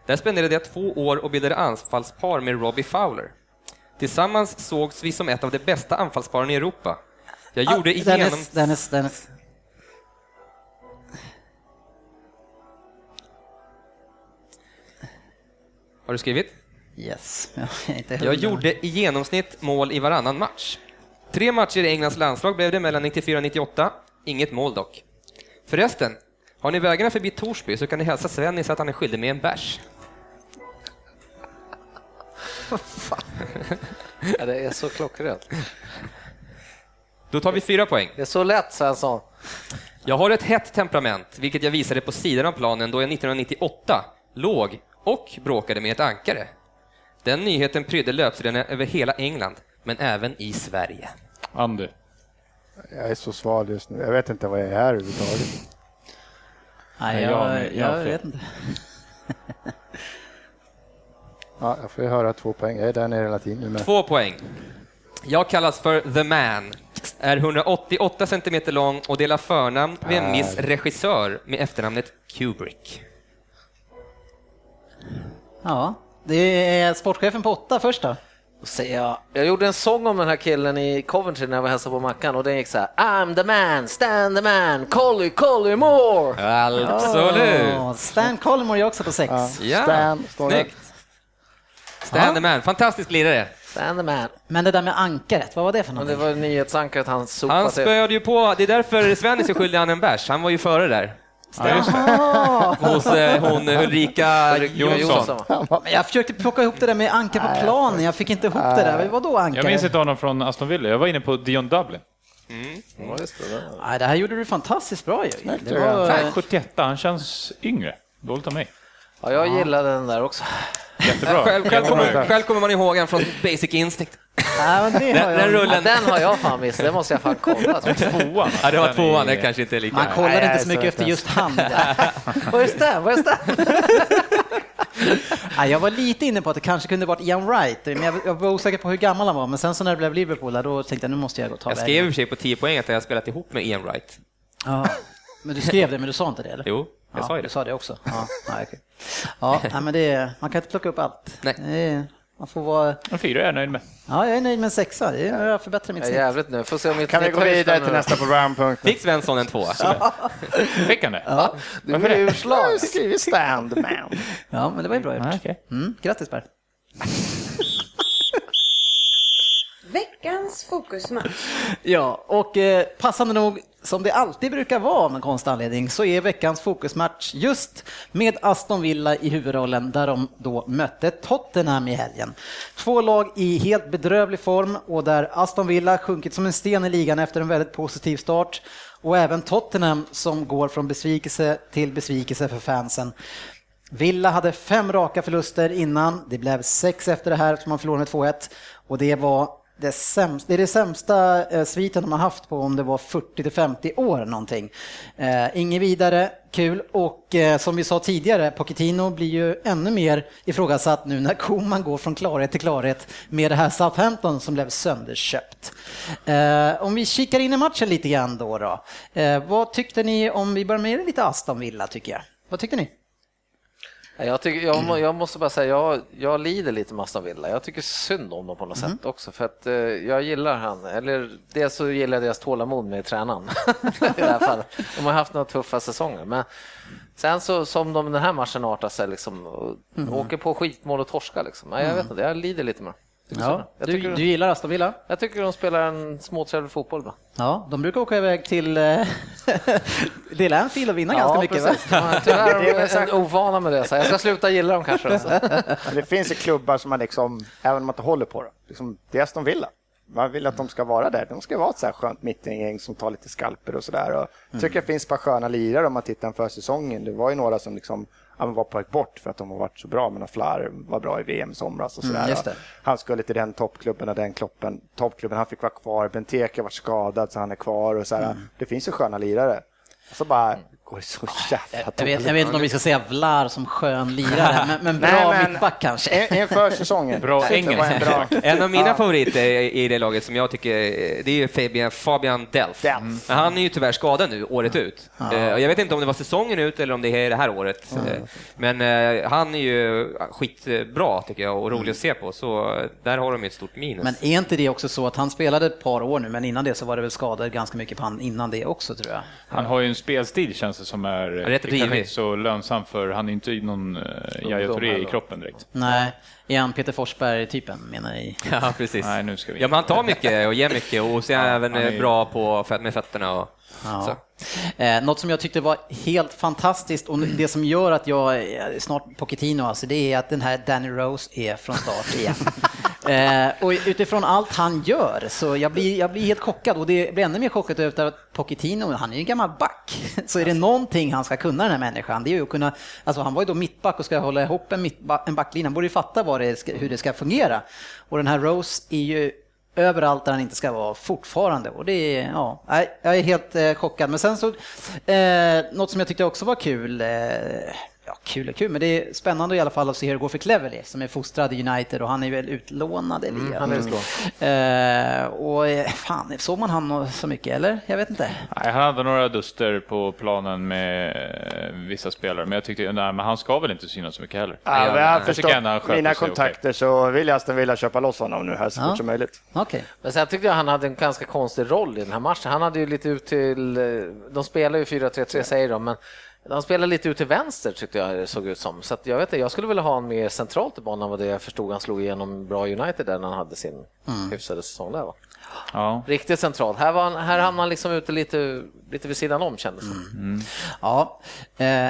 Där spenderade jag två år och bildade anfallspar med Robbie Fowler. Tillsammans sågs vi som ett av de bästa anfallsparen i Europa. Jag gjorde Ah, igenom... Dennis, Dennis, Dennis. Har du skrivit? Yes. Jag, gjorde i genomsnitt mål i varannan match. Tre matcher i Englands landslag blev det mellan 94 och 98. Inget mål dock. Förresten, har ni vägarna förbi Torsby så kan ni hälsa Svennis att han är skyldig med en bärs. Ja, det är så klockrent. Då tar vi fyra poäng. Det är så lätt Svensson. Jag har ett hett temperament, vilket jag visade på sidan av planen då jag 1998 låg och bråkade med ett ankare. Den nyheten prydde löpsedlarna över hela England, men även i Sverige. Andy. Jag är så sval just nu. Jag vet inte vad jag är här överhuvudtaget. Nej, jag- jag, jag- vet inte. Ja, jag får ju höra två poäng. Jag är där nere hela tiden med. Två poäng. Jag kallas för The Man, är 188 centimeter lång och delar förnamn med en viss regissör med efternamnet Kubrick. Ja, det är sportchefen på åtta först då. Då säger jag, jag gjorde en sång om den här killen i Coventry när jag var och hälsade på Mackan och den gick så här. I'm the man, stand the man, Colly, Colly more. Absolut! Åh, Stan Collymore är också på sex. Ja, Stan, står det. snyggt. Stan the Man, fantastisk lirare. Stand the man. Men det där med ankaret, vad var det för Men det var nyhetsankaret han sopade Han spöade ju på, det är därför Svennis är skyldig han en bärs, han var ju före där. Hos eh, hon Ulrika Jonsson. Jag försökte plocka ihop det där med ankar på planen, jag fick inte ihop det där. Vad då ankare? Jag minns inte honom från Aston Villa. Jag var inne på Dion Dublin. Nej, det här gjorde du fantastiskt bra ju. Det var, Fan, 71, han känns yngre. Dåligt av mig. Ja, jag gillade den där också. Jättebra. Själv, själv, kommer, själv kommer man ihåg han från Basic Instinct. Nej, men det har Den, jag- den Ja, rullen. den har jag fan missat, det måste jag fan kolla. Tvåan. Ja, det var Den tvåan, är- det kanske inte är lika... Man kollar Nej, inte så mycket efter just han. Vad är Stan? Vad är Stan? Nej, jag var lite inne på att det kanske kunde varit Ian Wright, men jag jag var osäker på hur gammal han var. Men sen så när det blev Liverpool, då tänkte jag nu måste jag gå och ta Jag skrev i och för sig på 10 poäng att jag har spelat ihop med Ian Wright. Ja. Men du skrev det, men du sa inte det eller? Jo, jag ja, sa ju Du det. sa det också? Ja, ja, okej. Ja nej, men det är, man kan inte plocka upp allt. Nej. Det är, man får vara... En fyra är jag nöjd med. Ja, jag är nöjd med en sexa. Det är, jag förbättrar mitt Jag är snitt. jävligt nu. Får se om Kan vi gå vidare till nästa programpunkt? Fick Svensson en tvåa? Fick han det? Ja. Du blir urslag. Jag har skrivit stand man. ja, men det var ju bra gjort. Ja, okej. Mm, grattis Per. Veckans fokusmatch. Ja, och eh, passande nog, som det alltid brukar vara med konstig anledning, så är veckans fokusmatch just med Aston Villa i huvudrollen, där de då mötte Tottenham i helgen. Två lag i helt bedrövlig form och där Aston Villa sjunkit som en sten i ligan efter en väldigt positiv start och även Tottenham som går från besvikelse till besvikelse för fansen. Villa hade fem raka förluster innan, det blev sex efter det här som man förlorade med 2-1 och det var det, sämsta, det är det sämsta eh, sviten de har haft på om det var 40 till 50 år någonting. Eh, inget vidare, kul och eh, som vi sa tidigare, Pochettino blir ju ännu mer ifrågasatt nu när Koman går från klarhet till klarhet med det här Southampton som blev sönderköpt. Eh, om vi kikar in i matchen lite grann då. då. Eh, vad tyckte ni om, vi börjar med lite Aston Villa tycker jag. Vad tyckte ni? Ja, Jag, tycker, jag, jag måste bara säga, jag, jag lider lite med Aston Villa. Jag tycker synd om dem på något sätt också. För att eh, jag gillar han, eller dels så gillar jag deras tålamod med tränaren. I det här fallet. De har haft några tuffa säsonger. Men sen så som de den här matchen artar sig, liksom, och åker på skitmål och torskar. Liksom. Jag vet inte, jag lider lite med dem. Ja, jag, du, tycker, du gillar Aston Villa? jag tycker de spelar en småtrevlig fotboll. Va? Ja, de brukar åka iväg till eh, till Anfield och vinna ganska mycket. Va? precis. De- Tyvärr är de ovana med det. Så jag ska sluta gilla dem kanske. Alltså. Det finns ju klubbar som man liksom, även om man inte håller på det, liksom, det är Aston Villa. Man vill att de ska vara där. De ska vara ett så här skönt mittengäng som tar lite skalper och sådär. Jag tycker det finns ett par sköna lirare om man tittar på säsongen. Det var ju några som liksom, ja, men var på väg bort för att de har varit så bra. Men Flar var bra i VM i somras och sådär. Mm, just det. Han skulle till den toppklubben och den kloppen, toppklubben. Han fick vara kvar. Benteke var skadad så han är kvar. Och sådär. Det finns ju sköna lirare. Och så bara går så jävla Jag vet, jag vet inte om vi ska säga Vlar som skön lirare, men, men bra Nej, men- mittback kanske. In- Inför säsongen. Bra Det var engelska. en bra- En av mina favoriter i det laget som jag tycker, det är ju Fabian, Fabian Delf. Delf. Mm. Men han är ju tyvärr skadad nu, året ut. Eh, och Jag vet inte om det var säsongen ut eller om det är det här året. Eh, Men eh, han är ju skitbra tycker jag och rolig att se på, så eh, där har de ju ett stort minus. Men är inte det också så att han spelade ett par år nu, men innan det så var det väl skador ganska mycket på han innan det också tror jag. Han har ju en spelstil känns det som är Rätt det kanske inte så lönsam för han är inte någon Yahya Touré i kroppen direkt. Nej, är han Peter Forsberg-typen menar ni? Ja, precis. Nej, nu ska vi Ja, men han tar mycket och ger mycket och så är han även är eh, bra på fett- med fötterna. Och. Ja. Eh, något som jag tyckte var helt fantastiskt och det som gör att jag eh, snart Pochettino alltså, det är att den här Danny Rose är från start igen. Eh, och utifrån allt han gör så jag blir, jag blir helt chockad och det blir ännu mer chockad över att Pochettino, han är ju en gammal back. Så är det någonting han ska kunna den här människan, det är ju att kunna, alltså han var ju då mittback och ska hålla ihop en, mittback, en backlinje, han borde ju fatta det hur det ska fungera. Och den här Rose är ju överallt där han inte ska vara fortfarande. Och det är, ja, jag är helt eh, chockad. Men sen så, eh, något som jag tyckte också var kul, eh, ja, kul och kul, men det är spännande i alla fall att se hur det går för Cleverley som är fostrad i United och han är väl utlånad eller mm, han är utlånad. Eh, och eh, fan, såg man han så mycket eller? Jag vet inte. Nej, han hade några duster på planen med eh, vissa spelare, men jag tyckte, nej, men han ska väl inte synas så mycket heller. Ja, jag, jag förstår mina kontakter okay. så vill jag Aston Villa köpa loss honom nu här så ja. fort som möjligt. Okay. Men sen tyckte jag han hade en ganska konstig roll i den här matchen. Han hade ju lite ut till, de spelar ju 4-3-3 säger de, men han spelade lite ut till vänster tyckte jag det såg ut som. Så jag vet inte, jag skulle vilja ha honom mer centralt i banan vad det jag förstod han slog igenom bra United där när han hade sin mm. hyfsade säsong där va? Ja. Riktigt centralt. Här, var han, här hamnade han liksom ute lite, lite vid sidan om kändes det mm. mm. Ja, eh,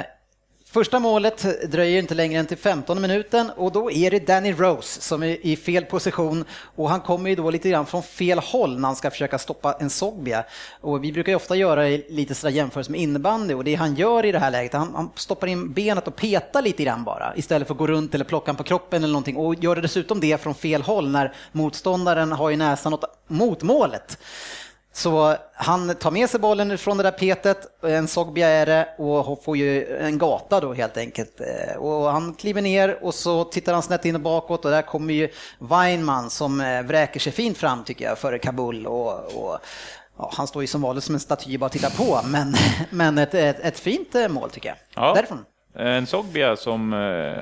Första målet dröjer inte längre än till 15 minuten och då är det Danny Rose som är i fel position och han kommer ju då lite grann från fel håll när han ska försöka stoppa en Sogbia. Och vi brukar ju ofta göra lite sådär jämförelse med innebandy och det han gör i det här läget, han, han stoppar in benet och petar lite grann bara istället för att gå runt eller plocka på kroppen eller någonting och gör dessutom det från fel håll när motståndaren har ju åt mot målet. Så han tar med sig bollen från det där petet, en Sogbia är det, och får ju en gata då helt enkelt. Eh, och han kliver ner och så tittar han snett in och bakåt och där kommer ju Weinman som eh, vräker sig fint fram tycker jag före Kabul. Och, och ja, han står ju som vanligt som en staty bara tittar på, men, men ett, ett, ett fint eh, mål tycker jag. Ja, Därifrån. En Sogbia som,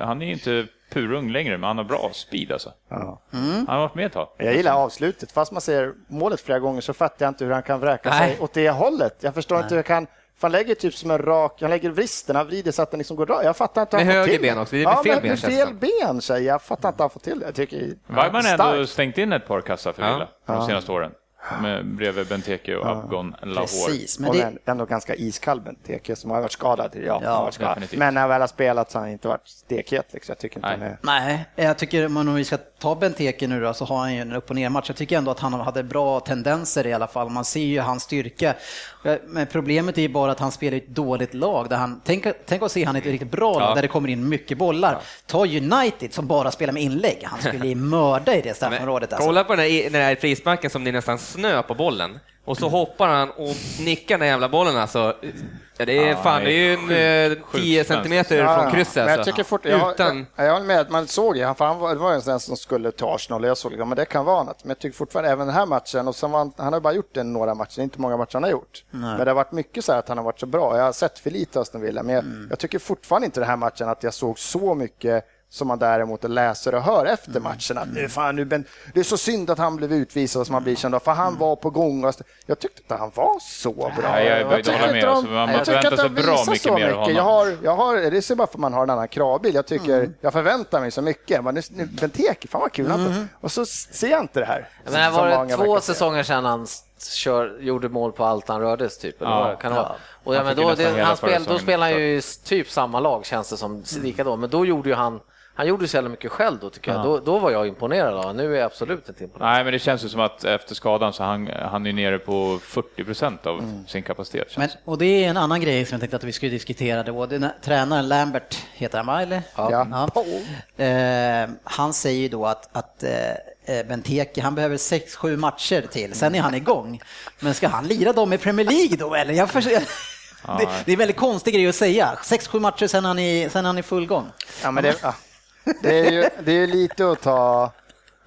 han är inte purung längre, men han har bra speed alltså. Ja. Mm. Han har varit med ett tag. Jag gillar avslutet. Fast man ser målet flera gånger så fattar jag inte hur han kan vräka Nej. sig åt det hållet. Jag förstår Nej. inte hur han kan för han lägger typ som en rak, han lägger vristen, han vrider så att den liksom går rakt. Jag fattar inte hur han Med höger ben också, det är med ja, fel ben. Med fel ben säger jag. fattar inte hur han får till det. Jag tycker... Weimann har ändå stängt in ett par kassar för Villa ja. de senaste åren med, bredvid Benteke och Abgon Lahore. Precis, men det... Och ändå ganska iskall Benteke som har varit skadad. Ja, ja varit skadad. Men när han väl har spelat så har han inte varit stekhet. Liksom. Jag tycker inte Nej. Är... Nej, jag tycker om vi ska ta Benteke nu då så har han ju en upp och ner match. Jag tycker ändå att han hade bra tendenser i alla fall. Man ser ju hans styrka. Men problemet är ju bara att han spelar i ett dåligt lag. Där han, tänk, tänk att se han i ett riktigt bra lag ja. där det kommer in mycket bollar. Ta United som bara spelar med inlägg. Han skulle ju mörda i det straffområdet. Alltså. Kolla på den här, den här frisparken som det är nästan snö på bollen. Och så hoppar han och nickar den jävla bollen alltså. Ja, det är ja, fan, det är ju en 10 eh, centimeter ja, från krysset. Men jag alltså. tycker fort, jag, Utan... jag, jag håller med, man såg ju, han var, det var ju en sån som skulle ta Arsenal jag såg liksom, men det kan vara annat. Men jag tycker fortfarande, även den här matchen, och han, han har bara gjort det några matcher, inte många matcher han har gjort. Nej. Men det har varit mycket så här att han har varit så bra. Jag har sett för lite Aston Villa, men jag, mm. jag tycker fortfarande inte den här matchen att jag såg så mycket som man däremot läser och hör efter mm. matchen. Att nu, fan, nu, ben, det är så synd att han blev utvisad som han blir känd för han mm. var på gång. Jag tyckte inte han var så bra. Ja, jag, jag, jag håller med. Alltså, man jag sig bra mycket av honom. Jag har, jag har, det är bara för att man har en annan kravbild. Jag, tycker, mm. jag förväntar mig så mycket. Men nu, nu, Benteke, fan vad kul. Mm. Och så ser jag inte det här. Men det var det två säsonger sedan han kör, gjorde mål på allt han rördes typ. Ja, kan det vara? Och ja, men då, det, han spel, då spelar han ju typ samma lag känns det som, lika då. Men då gjorde ju han han gjorde så jävla mycket själv då tycker ja. jag. Då, då, var jag imponerad av Nu är jag absolut inte imponerad. Nej, men det känns ju som att efter skadan så han, han är nere på 40 procent av mm. sin kapacitet. Men, och det är en annan grej som jag tänkte att vi skulle diskutera. Då. Den tränaren Lambert heter han va? Eller? Ja. ja. Eh, han säger ju då att, att eh, Benteke, han behöver 6-7 matcher till, sen är han igång. Men ska han lira dem i Premier League då eller? Jag försöker... Det, det, är en väldigt konstig grej att säga. 6-7 matcher sen han är, sen han är full gång. Ja, men det, ja. Det är ju det är lite att ta...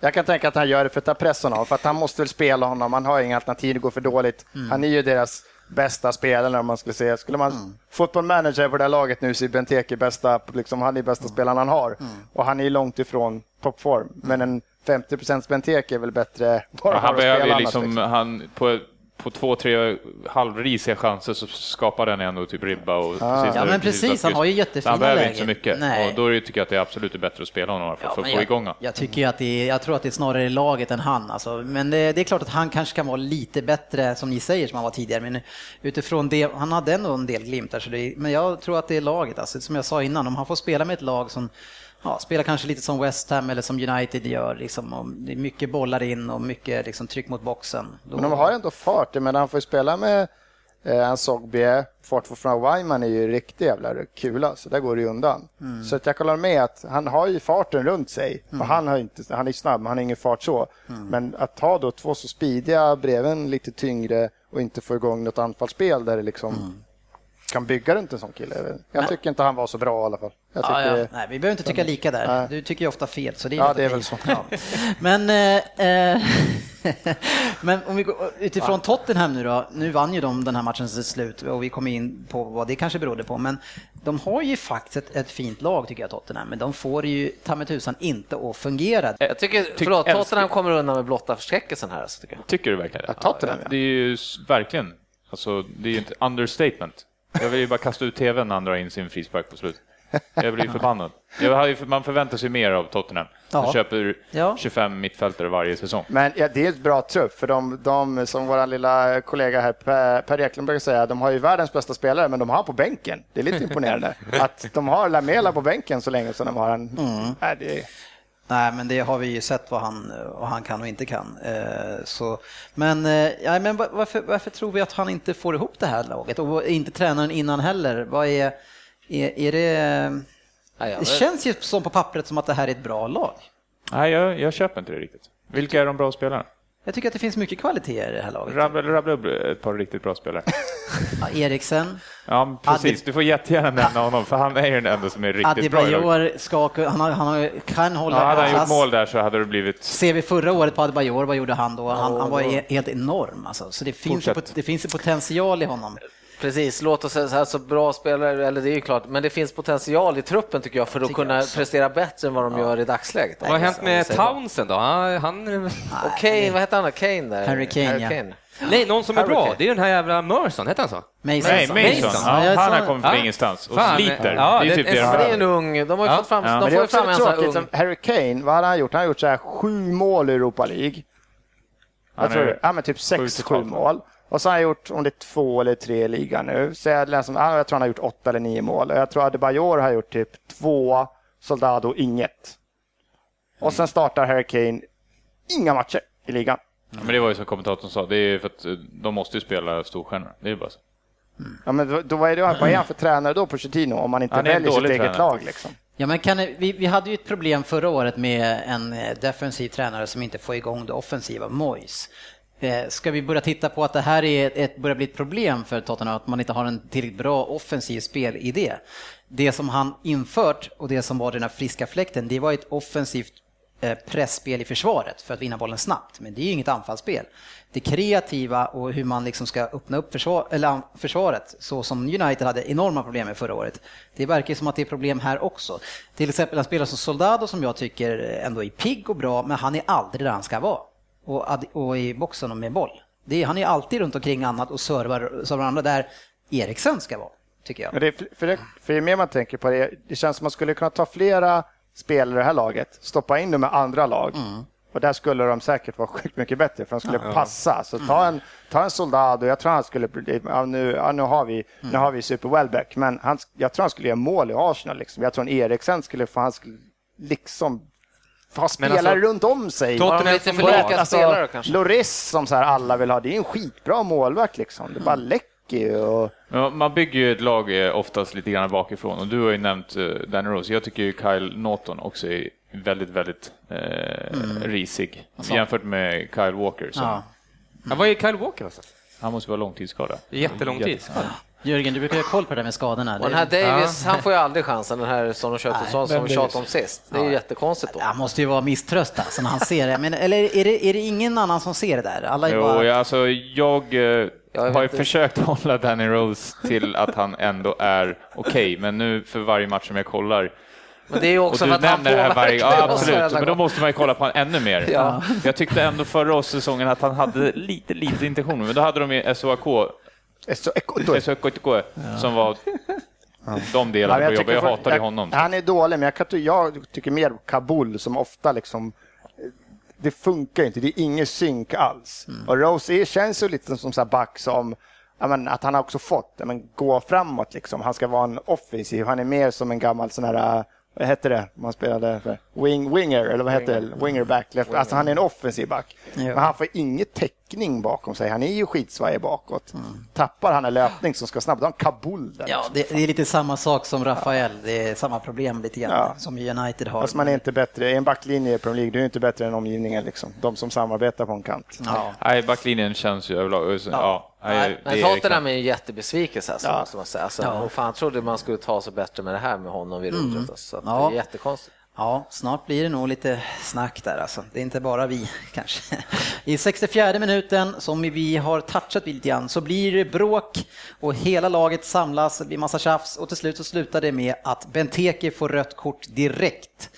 Jag kan tänka att han gör det för att ta pressen av, för att han måste väl spela honom. Han har inga alternativ, det går för dåligt. Mm. Han är ju deras bästa spelare om man skulle säga. Skulle man mm. fotboll manager på det här laget nu så är Benteke bästa, liksom, han är bästa mm. spelaren han har. Mm. Och han är långt ifrån toppform. Men en 50 Benteke är väl bättre bara ja, Han behöver ju liksom, liksom, han, på på två, tre halvrisiga chanser så skapar den ändå typ ribba och ah. Ja men precis, han har ju jättefina Han behöver inte så mycket Nej. och då tycker jag att det är absolut bättre att spela honom för, ja, för att få igång honom. Jag tycker att det är, jag tror att det är snarare laget än han alltså. Men det, det, är klart att han kanske kan vara lite bättre som ni säger som han var tidigare. Men utifrån det, han hade ändå en del glimtar så det, men jag tror att det är laget alltså. Som jag sa innan, om han får spela med ett lag som ja, spelar kanske lite som West Ham eller som United gör. Liksom, och det är mycket bollar in och mycket liksom, tryck mot boxen. Då... Men de har ändå fart. Men han får ju spela med eh, Ansogbie, fart från Wyman är ju riktigt jävla kula, så där går det ju undan. Mm. Så att jag hålla med att han har ju farten runt sig. Mm. Och han, har inte, han är snabb, men han har ingen fart så. Mm. Men att ha då två så speediga bredvid lite tyngre och inte få igång något anfallsspel där det liksom mm kan bygga runt en sån kille. Jag tycker inte han var så bra i alla fall. Ja, ja. Nej, vi behöver inte tycka lika där. Nej. Du tycker ju ofta fel. Så det är ja, det är väl så. Ja. Men, eh, men om vi går utifrån ja. Tottenham nu då. Nu vann ju de den här matchen till slut och vi kom in på vad det kanske berodde på. Men de har ju faktiskt ett, ett fint lag tycker jag, Tottenham. Men de får ju ta med tusan inte att fungera. Jag tycker, förlåt, Tottenham kommer undan med blotta förskräckelsen här. Alltså, tycker, jag. tycker du verkligen det? Ja, Tottenham, Det är ju verkligen, alltså det är ju ett understatement. Jag vill ju bara kasta ut tvn när han drar in sin frispark på slut. Jag blir förbannad. Jag man förväntar sig mer av Tottenham. De ja. köper ja. 25 mittfältare varje säsong. Men ja, det är ett bra trupp, för de, de som vår lilla kollega här, Per, per Eklund brukar säga, de har ju världens bästa spelare, men de har på bänken. Det är lite imponerande. Att de har Lamela på bänken så länge som de har en... Mm. Äh, det, Nej, men det har vi ju sett vad han, vad han kan och inte kan. Eh, så, men, eh, ja, men varför, varför tror vi att han inte får ihop det här laget? Och inte tränaren innan heller. Vad är, är, är det... Det känns ju som på pappret som att det här är ett bra lag. Nej, jag, jag köper inte det riktigt. Vilka är de bra spelarna? Jag tycker att det finns mycket kvaliteter i det här laget. Rabbla upp ett par riktigt bra spelare. ja, Eriksen. Ja, precis. Du får jättegärna nämna honom, för han är den enda som är riktigt Adebayor bra i ska, han, har, han kan hålla ja, Hade han gjort mål där så hade det blivit... Ser vi förra året på Adebayor, vad gjorde han då? Han, han var helt enorm alltså. Så det finns, ju, det finns ju potential i honom. Precis, låt oss säga så här, så bra spelare, eller det är ju klart, men det finns potential i truppen tycker jag för att kunna prestera bättre än vad de ja. gör i dagsläget. Vad har hänt med Townsend då? Han, han... Och Kane, vad heter han Kane där? Harry Kane, Harry Kane. Ja. Nej, någon som är bra, det är den här jävla Merson, heter han så? Mason. Nej, Mason. Ja, han har kommit från ingenstans och sliter. Ja, det är typ det, det är en ung, de har ju fått fram, ja. de får fram en sån här ung. Harry Kane, vad har han gjort? Han har gjort så här sju mål i Europa League. Jag tror, ja men typ sex, sju mål. Och så har han gjort, om det är två eller tre i ligan nu, så jag, läser, jag tror han har gjort åtta eller nio mål. Jag tror Adebayor har gjort typ två, Soldado inget. Och sen startar Harry Kane inga matcher i ligan. Ja, men det var ju som kommentatorn sa, det är för att eh, de måste ju spela storstjärnor. Det är bara så. Mm. Ja, men då, då, vad, är det, vad är han för tränare då på Pochettino om man inte väljer sitt eget tränare. lag? Liksom? Ja, men kan, vi, vi hade ju ett problem förra året med en eh, defensiv tränare som inte får igång det offensiva, Moyes. Eh, ska vi börja titta på att det här är ett, börjar bli ett problem för Tottenham, att man inte har en tillräckligt bra offensiv spelidé? Det som han infört och det som var den här friska fläkten, det var ett offensivt eh, pressspel i försvaret för att vinna bollen snabbt, men det är ju inget anfallsspel. Det kreativa och hur man liksom ska öppna upp försvar, eller försvaret, så som United hade enorma problem med förra året, det verkar som att det är problem här också. Till exempel en spelare som Soldado som jag tycker ändå är pigg och bra, men han är aldrig där han ska vara och, och i boxen och med boll. Det är, han är alltid runt omkring annat och servar, servar andra där Eriksen ska vara, tycker jag. Det, för, det, för ju mer man tänker på det, det känns som man skulle kunna ta flera spelare i det här laget, stoppa in dem med andra lag. Mm. Och där skulle de säkert vara sjukt mycket bättre, för de skulle ja. passa. Så ta en, ta en Soldado, jag tror han skulle... Ja, nu, ja, nu har vi, mm. nu har vi Super Welbeck, men han, jag tror han skulle göra mål i Arsenal. Liksom. Jag tror en Eriksen skulle få, han skulle liksom ha spelare alltså, runt om sig. Tottenham lite för lika alltså, spelare kanske. Loris som så här alla vill ha, det är en skitbra målvakt liksom. Det bara mm. läcker ju. Och... Ja, man bygger ju ett lag eh, oftast lite grann bakifrån och du har ju nämnt uh, Danny Rose. Jag tycker ju Kyle Norton också är väldigt, väldigt eh, mm. risig alltså. jämfört med Kyle Walker. Som... Ja. Ja, vad är Kyle Walker någonstans? Han måste vara långtidsskadad. Jättelång tid. Jörgen, du brukar ha koll på det där med skadorna. Och den här Davis, ja. han får ju aldrig chansen, den här som de köpte som, som vi tjatade om sist. Det är ju jättekonstigt då. Han måste ju vara misströstad alltså, när han ser det. Men, eller är det, är det ingen annan som ser det där? Alla jo, bara... alltså jag, eh, jag har ju försökt hålla Danny Rose till att han ändå är okej, okay, men nu för varje match som jag kollar men det är ju också för att han påverkar varje, ja, absolut, men då måste man ju kolla på honom ännu mer. Ja. Jag tyckte ändå förra säsongen att han hade lite, lite intentioner, men då hade de ju SOAK SOAK som var de delarna på jobbet. Jag hatade honom. Han är dålig, men jag, jag tycker mer Kabul som ofta liksom det funkar inte, det är ingen synk alls. Mm. Och Rose känns ju lite som så back som men, att han har också fått men, gå framåt. Liksom. Han ska vara en offensiv, han är mer som en gammal sån här vad hette det man spelade för? Wing, winger, eller vad hette det? Wingerback. Left. Alltså han är en offensiv back. Ja. Men han får inget täckning bakom sig. Han är ju skitsvajig bakåt. Mm. Tappar han en löpning som ska snabbt, då har han Kabul där. Ja, det, det, är lite samma sak som Rafael. Det är samma problem lite grann ja. som United har. Fast man är inte bättre. I en backlinje i Premier League, du är inte bättre än omgivningen liksom. De som samarbetar på en kant. Ja. Nej, backlinjen känns ju överlag... Ja. Nej, men Tottenham är en jättebesvikelse alltså, ja. måste man säga. Alltså, ja. fan trodde man skulle ta sig bättre med det här med honom vid rodret. Mm. Alltså, ja. Det är jättekonstigt. Ja, snart blir det nog lite snack där alltså. Det är inte bara vi kanske. I 64 minuten, som vi har touchat lite grann, så blir det bråk och hela laget samlas, det blir massa tjafs och till slut så slutar det med att Benteke får rött kort direkt.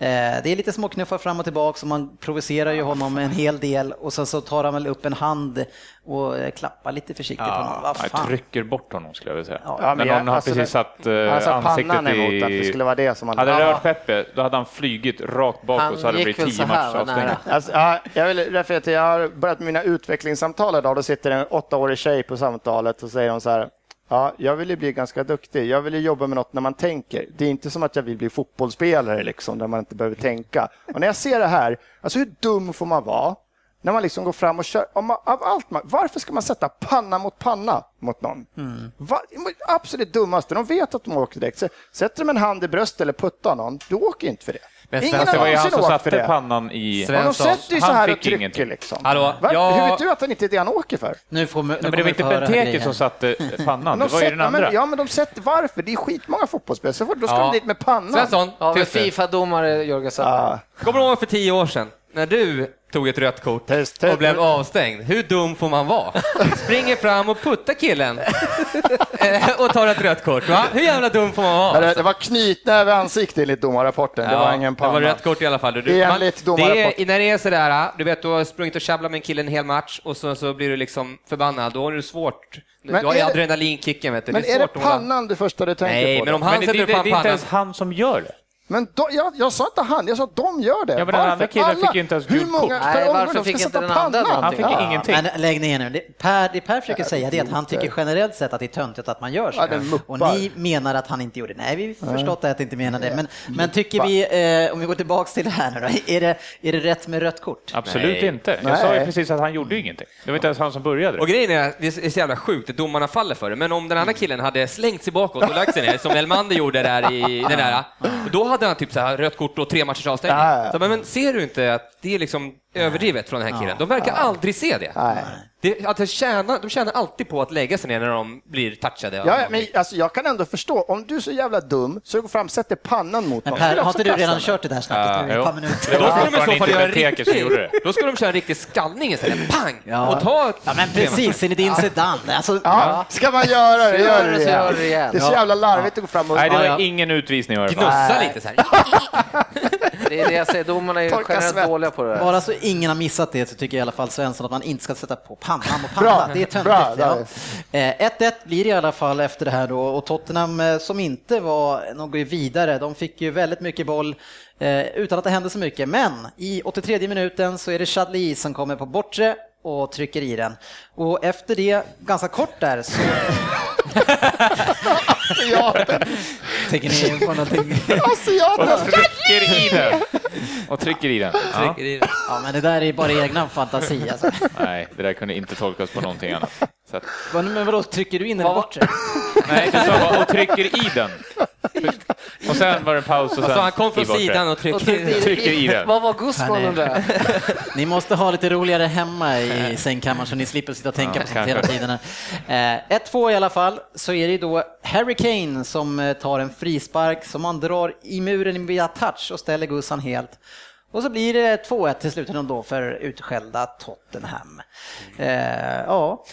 Eh, det är lite småknuffar fram och tillbaka och man provocerar ju honom en hel del och sen så tar han väl upp en hand och eh, klappar lite försiktigt ja, honom. Fan? Jag trycker bort honom skulle jag vilja säga. Ja, men, någon har alltså precis satt uh, ansiktet i... Att det skulle vara det som han... Hade det rört Peppe, då hade han flygit rakt bakåt och så hade det blivit tio matchers avstängning. Alltså, ja, jag vill referera till, jag har börjat mina utvecklingssamtal idag, då sitter en åttaårig tjej på samtalet och säger hon så här, Ja, jag vill ju bli ganska duktig. Jag vill ju jobba med något när man tänker. Det är inte som att jag vill bli fotbollsspelare liksom, där man inte behöver tänka. Och när jag ser det här, alltså hur dum får man vara? När man liksom går fram och kör. Man, av allt man, varför ska man sätta panna mot panna mot någon? Mm. Va, absolut dummaste. De vet att de åker direkt. Sätter de en hand i bröstet eller puttar någon, du åker inte för det. Men Ingen det var ju han som satte pannan i... Svensson. de sätter ju så här och trycker liksom. Hallå, jag... Hur vet du att det inte är det han åker för? Nu får, nu men det var inte Benteke som satte pannan, det var ju den andra. Men, ja, men de sätter varför? Det är skitmånga fotbollsspelare, så då ska ja. de dit med pannan. Svensson, ja, Fifa-domare Jörgen ja. Kommer du ihåg för tio år sedan, när du tog ett rött kort test, test, och blev avstängd. Hur dum får man vara? Springer fram och puttar killen eh, och tar ett rött kort. Va? Hur jävla dum får man vara? Det, det var knytnäve i ansiktet enligt domarrapporten. Ja, det var ingen panna. Det var rött kort i alla fall. Du, enligt är, när det är sådär, du vet, du har sprungit och tjabblat med en kille en hel match och så, så blir du liksom förbannad. Då har du svårt. Men du har ju adrenalinkicken. Vet du. Men det är, är det pannan du första du tänker Nej, på? Men om han men sätter det, det, det är inte ens han som gör det. Men då, jag, jag sa inte han, jag sa att de gör det. Ja, men den andra killen fick ju inte ens gult kort. Nej, varför fick inte den andra någonting? Han fick ja. ingenting. Men lägg ner nu. Det, per, det Per försöker säga det är att han tycker generellt sett att det är töntigt att man gör så. Ja, och ni menar att han inte gjorde det. Nej, vi förstått att inte menar det. Men, men tycker vi, eh, om vi går tillbaks till det här nu då, är det, är det rätt med rött kort? Absolut Nej. inte. Jag Nej. sa ju precis att han gjorde ingenting. Det var inte ens han som började. Och grejen är, det är så jävla sjukt, domarna faller för det. Men om den andra killen hade slängt sig bakåt och lagt sig ner, som Elmander gjorde där i den där, då hade han typ så här rött kort och tre matchers avstängning. Ja, ja. Så, men, men ser du inte att det är liksom överdrivet från den här killen? De verkar aldrig se det. Det, att de, tjänar, de tjänar alltid på att lägga sig ner när de blir touchade. Ja, men alltså, jag kan ändå förstå, om du är så jävla dum så går fram och sätter pannan mot någon. Per, har inte du redan kört det där snacket nu i ett par minuter? Då skulle de i så fall göra riktigt, Då skulle de köra en riktig skallning istället. Pang! Ja. Och ta ja, men precis, enligt din sedan. Alltså, ja. Ska man göra det, gör det igen. Det är så jävla larvigt att gå fram och... Nej, det var ingen utvisning i alla fall. Gnussa lite så här. Det är det jag säger, domarna är generellt dåliga på det här. Bara så ingen har missat det så tycker jag i alla fall Svensson att man inte ska sätta på pannan och pannan det är töntigt. 1-1 ja. Eh, blir det i alla fall efter det här då och Tottenham eh, som inte var något vidare, de fick ju väldigt mycket boll eh, utan att det hände så mycket. Men i 83 minuten så är det Chadli som kommer på bortre och trycker i den. Och efter det, ganska kort där, så... Asiaten! Tänker ni på någonting? Asiaten! Och trycker i den. Och trycker i den. Ja. ja, men det där är bara egna fantasi. Alltså. Nej, det där kunde inte tolkas på någonting annat. Så att... Men vadå, trycker du in eller bort Nej, du sa och trycker i den. Och sen var det en paus och sen alltså, han kom från sidan och trycker, trycker i den. Vad var gudsmålen där? Ni måste ha lite roligare hemma i sängkammaren så ni slipper sitta och tänka ja, på sånt hela tiden. 1-2 eh, i alla fall, så är det då Harry Kane som eh, tar en frispark som han drar i muren via touch och ställer Gussan helt. Och så blir det 2-1 till slut då för utskällda Tottenham. Eh, ja.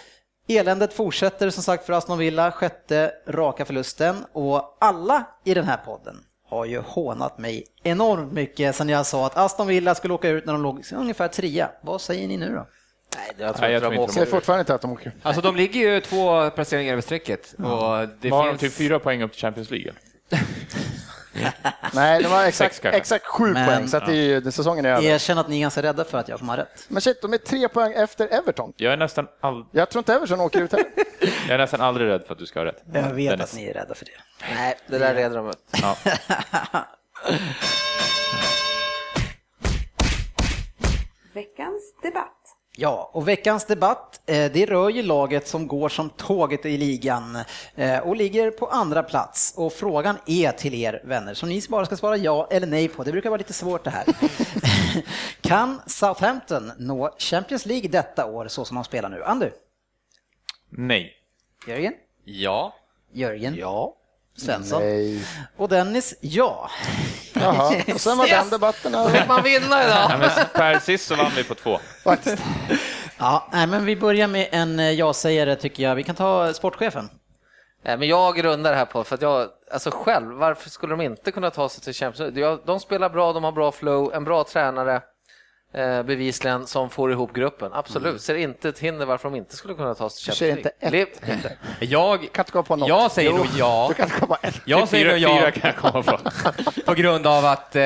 Eländet fortsätter som sagt för Aston Villa, sjätte raka förlusten och alla i den här podden har ju hånat mig enormt mycket sen jag sa att Aston Villa skulle åka ut när de låg ungefär trea. Vad säger ni nu då? Nej, jag tror, Nej, jag tror inte de åker. fortfarande inte att de åker. Alltså de ligger ju två placeringar över strecket. Och det har finns... de typ fyra poäng upp till Champions League? Nej, det var exakt, exakt sju Men, poäng, så att det är ju, säsongen är över. Erkänn att ni är ganska rädda för att jag får ha rätt. Men shit, de är tre poäng efter Everton. Jag är nästan all... Jag tror inte Everton åker ut heller. jag är nästan aldrig rädd för att du ska ha rätt. Jag vet Dennis. att ni är rädda för det. Nej, det där reder de ut. Ja. Veckans debatt. Ja, och veckans debatt, eh, det rör ju laget som går som tåget i ligan eh, och ligger på andra plats. Och frågan är till er vänner, som ni bara ska svara ja eller nej på. Det brukar vara lite svårt det här. kan Southampton nå Champions League detta år så som de spelar nu? Andu? Nej. Jörgen? Ja. Jörgen? Ja. Svensson? Nej. Och Dennis, ja. Jaha, och sen var den debatten över. Fick man vinna idag? Men per sist så vann vi på två. Faktiskt. Ja, nej, men vi börjar med en eh, ja-sägare tycker jag. Vi kan ta sportchefen. Nej, men jag grundar det här på, för att jag, alltså själv, varför skulle de inte kunna ta sig till Champions League? De spelar bra, de har bra flow, en bra tränare bevisligen som får ihop gruppen. Absolut, mm. ser inte ett hinder varför de inte skulle kunna ta sig till Champions League. Inte ett. Jag kan inte komma på något. Jag säger nog ja. Du kan inte komma ett. Jag säger nog ja. Fyra kan jag komma på. på grund av att eh,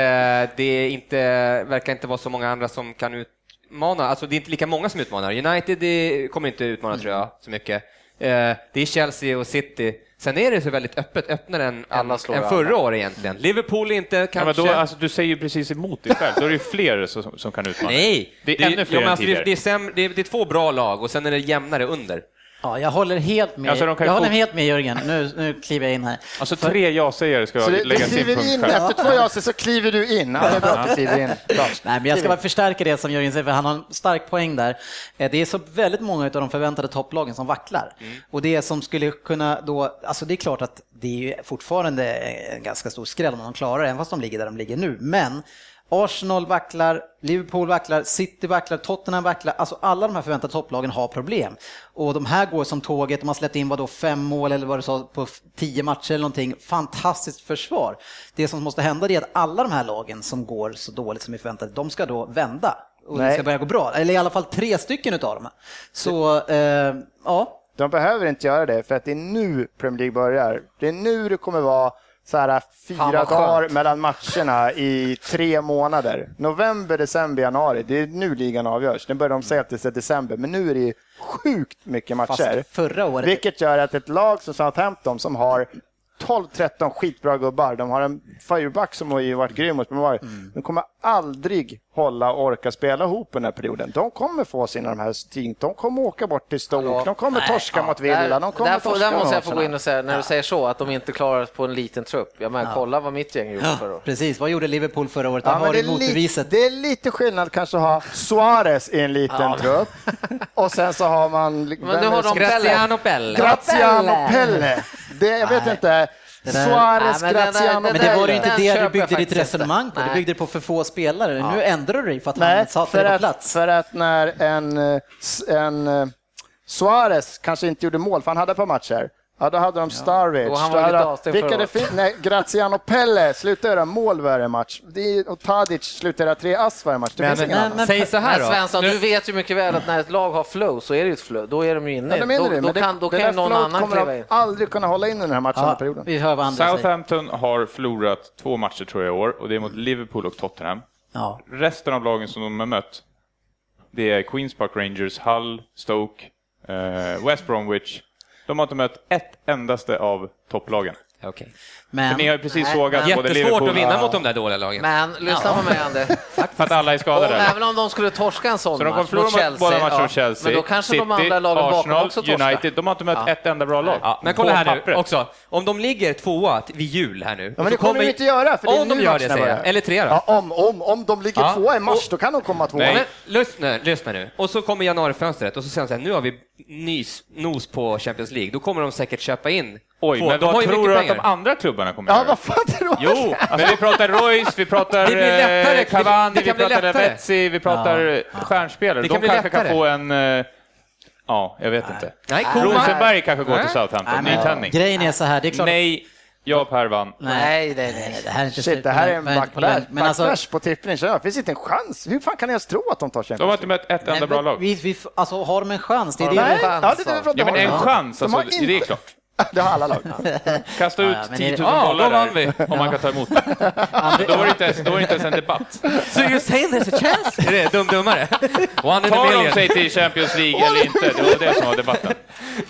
det inte verkar inte vara så många andra som kan utmana. Alltså det är inte lika många som utmanar. United det kommer inte utmana mm. tror jag så mycket. Eh, det är Chelsea och City Sen är det så väldigt öppet, öppnare än, än, än förra året egentligen. Liverpool inte kanske... Ja, då, alltså, du säger ju precis emot dig själv, då är det ju fler som, som kan utmana. Nej! Det är det, ännu fler ja, än alltså, det, det, är sämre, det, är, det är två bra lag och sen är det jämnare under. Ja, jag håller helt med, alltså, jag håller helt med Jörgen. Nu, nu kliver jag in här. Alltså tre ja-sägare ska så lägga sin punkt in, Efter två ja så kliver du in. Ja, det är bra du kliver in. Bra. Nej, men jag ska bara förstärka det som Jörgen säger, för han har en stark poäng där. Eh, det är så väldigt många av de förväntade topplagen som vacklar. Mm. Och det som skulle kunna då, alltså det är klart att det är fortfarande en ganska stor skräll om de klarar det, även fast de ligger där de ligger nu. Men Arsenal vacklar, Liverpool vacklar, City vacklar, Tottenham vacklar. Alltså alla de här förväntade topplagen har problem. Och de här går som tåget, de har släppt in vadå, fem mål eller vad du sa på tio matcher eller någonting. Fantastiskt försvar. Det som måste hända är att alla de här lagen som går så dåligt som är förväntade, de ska då vända. Och Nej. det ska börja gå bra. Eller i alla fall tre stycken utav dem. Så, eh, ja. De behöver inte göra det, för att det är nu Premier League börjar. Det är nu det kommer vara så här, fyra dagar mellan matcherna i tre månader. November, december, januari. Det är nu ligan avgörs. Den börjar de säga att det är december, men nu är det sjukt mycket matcher. Fast förra året. Vilket gör att ett lag som Southampton som har 12-13 skitbra gubbar. De har en fireback som har ju varit grym hos mm. De kommer aldrig hålla och orka spela ihop den här perioden. De kommer få sina de här sting. De kommer åka bort till Stoke. De kommer Nej, torska ja, mot Villa. De kommer där, får, där måste jag få gå in och säga, när du säger så, att de inte klarar på en liten trupp. Jag menar, ja. kolla vad mitt gäng gjorde förra året. Precis, vad gjorde Liverpool förra året? Ja, har det, är det är lite skillnad kanske att ha Suarez i en liten ja. trupp och sen så har man... Men nu har de Graziano Pelle. Graziano Pelle. Det, jag vet inte. Suarez, Graziano. Men det var ju inte det du byggde ditt resonemang på. Du byggde det på för få spelare. Ja. Nu ändrar du dig för att Nej, han satte dig på plats. För att när en, en eh, Suarez kanske inte gjorde mål, för han hade ett par matcher, Ja, då hade de Starwich. Ja, han var vilka det fin- Nej, Graziano Pelle slutade göra mål varje match. Och Tadic slutade göra tre ass varje match. Det men, finns men, men, Säg så här då. Svensson, du vet ju mycket väl att när ett lag har flow så är det ju ett flow. Då är de ju inne. Ja, då, det, då, kan, det, då kan någon annan kliva in. aldrig kunna hålla in den här matchen ja, perioden. Vi hör vad Southampton säger. har förlorat två matcher tror jag i år och det är mot Liverpool och Tottenham. Ja. Resten av lagen som de har mött, det är Queens Park Rangers, Hull, Stoke, eh, West Bromwich, de har inte mött ett endaste av topplagen. Okay. Men, För ni har ju precis sågat både Liverpool... Jättesvårt att vinna mot de där dåliga lagen. Men lyssna på mig, Ander. För att alla är skadade? Och även om de skulle torska en sån så match mot Chelsea, båda matcher mot Chelsea, men då kanske City, de andra lagen Arsenal, bakom också torskar. United, de har inte mött ja. ett enda bra lag. Ja, men kolla här nu också, om de ligger tvåa vid jul här nu. Ja, men det kommer de inte göra, för det är Om de gör det, säger jag. Eller tre då? Ja, om, om, om de ligger ja. tvåa i mars, då kan de komma tvåa. Men lyssna, lyssna nu. Och så kommer januarifönstret och så säger de så här, nu har vi nys, nos på Champions League. Då kommer de säkert köpa in Oj, men vad tror du att de andra klubbarna kommer ja, göra? Vad fan tror du? Jo, men vi pratar Royce, vi pratar lättare, Cavani, vi pratar Lavezzi, vi pratar ja. stjärnspelare. De kanske lättare. kan få en... Eh, ja, jag vet inte. Nej, Rosenberg kanske går till Southampton, nytändning. Grejen är så här, det är klart... Nej, jag Per vann. Nej, nej, nej, det här är inte Shit, det här är en backlash, men, alltså, på tippning. Det finns inte en chans. Hur fan kan ni ens tro att de tar Champions De har inte mött ett enda bra lag. Vi, vi, alltså, har de en chans? Det är det nej, ja, det, är det, ja, men en chans, alltså, det är klart. Det har alla lag. Kasta ut ja, 10 000 dollar där, om man kan ta emot det. då var det inte ens, då var det inte ens en debatt. So you're saying there's a chance? Är det dum-dummare? Tar de sig till Champions League eller inte? Det var det som var debatten.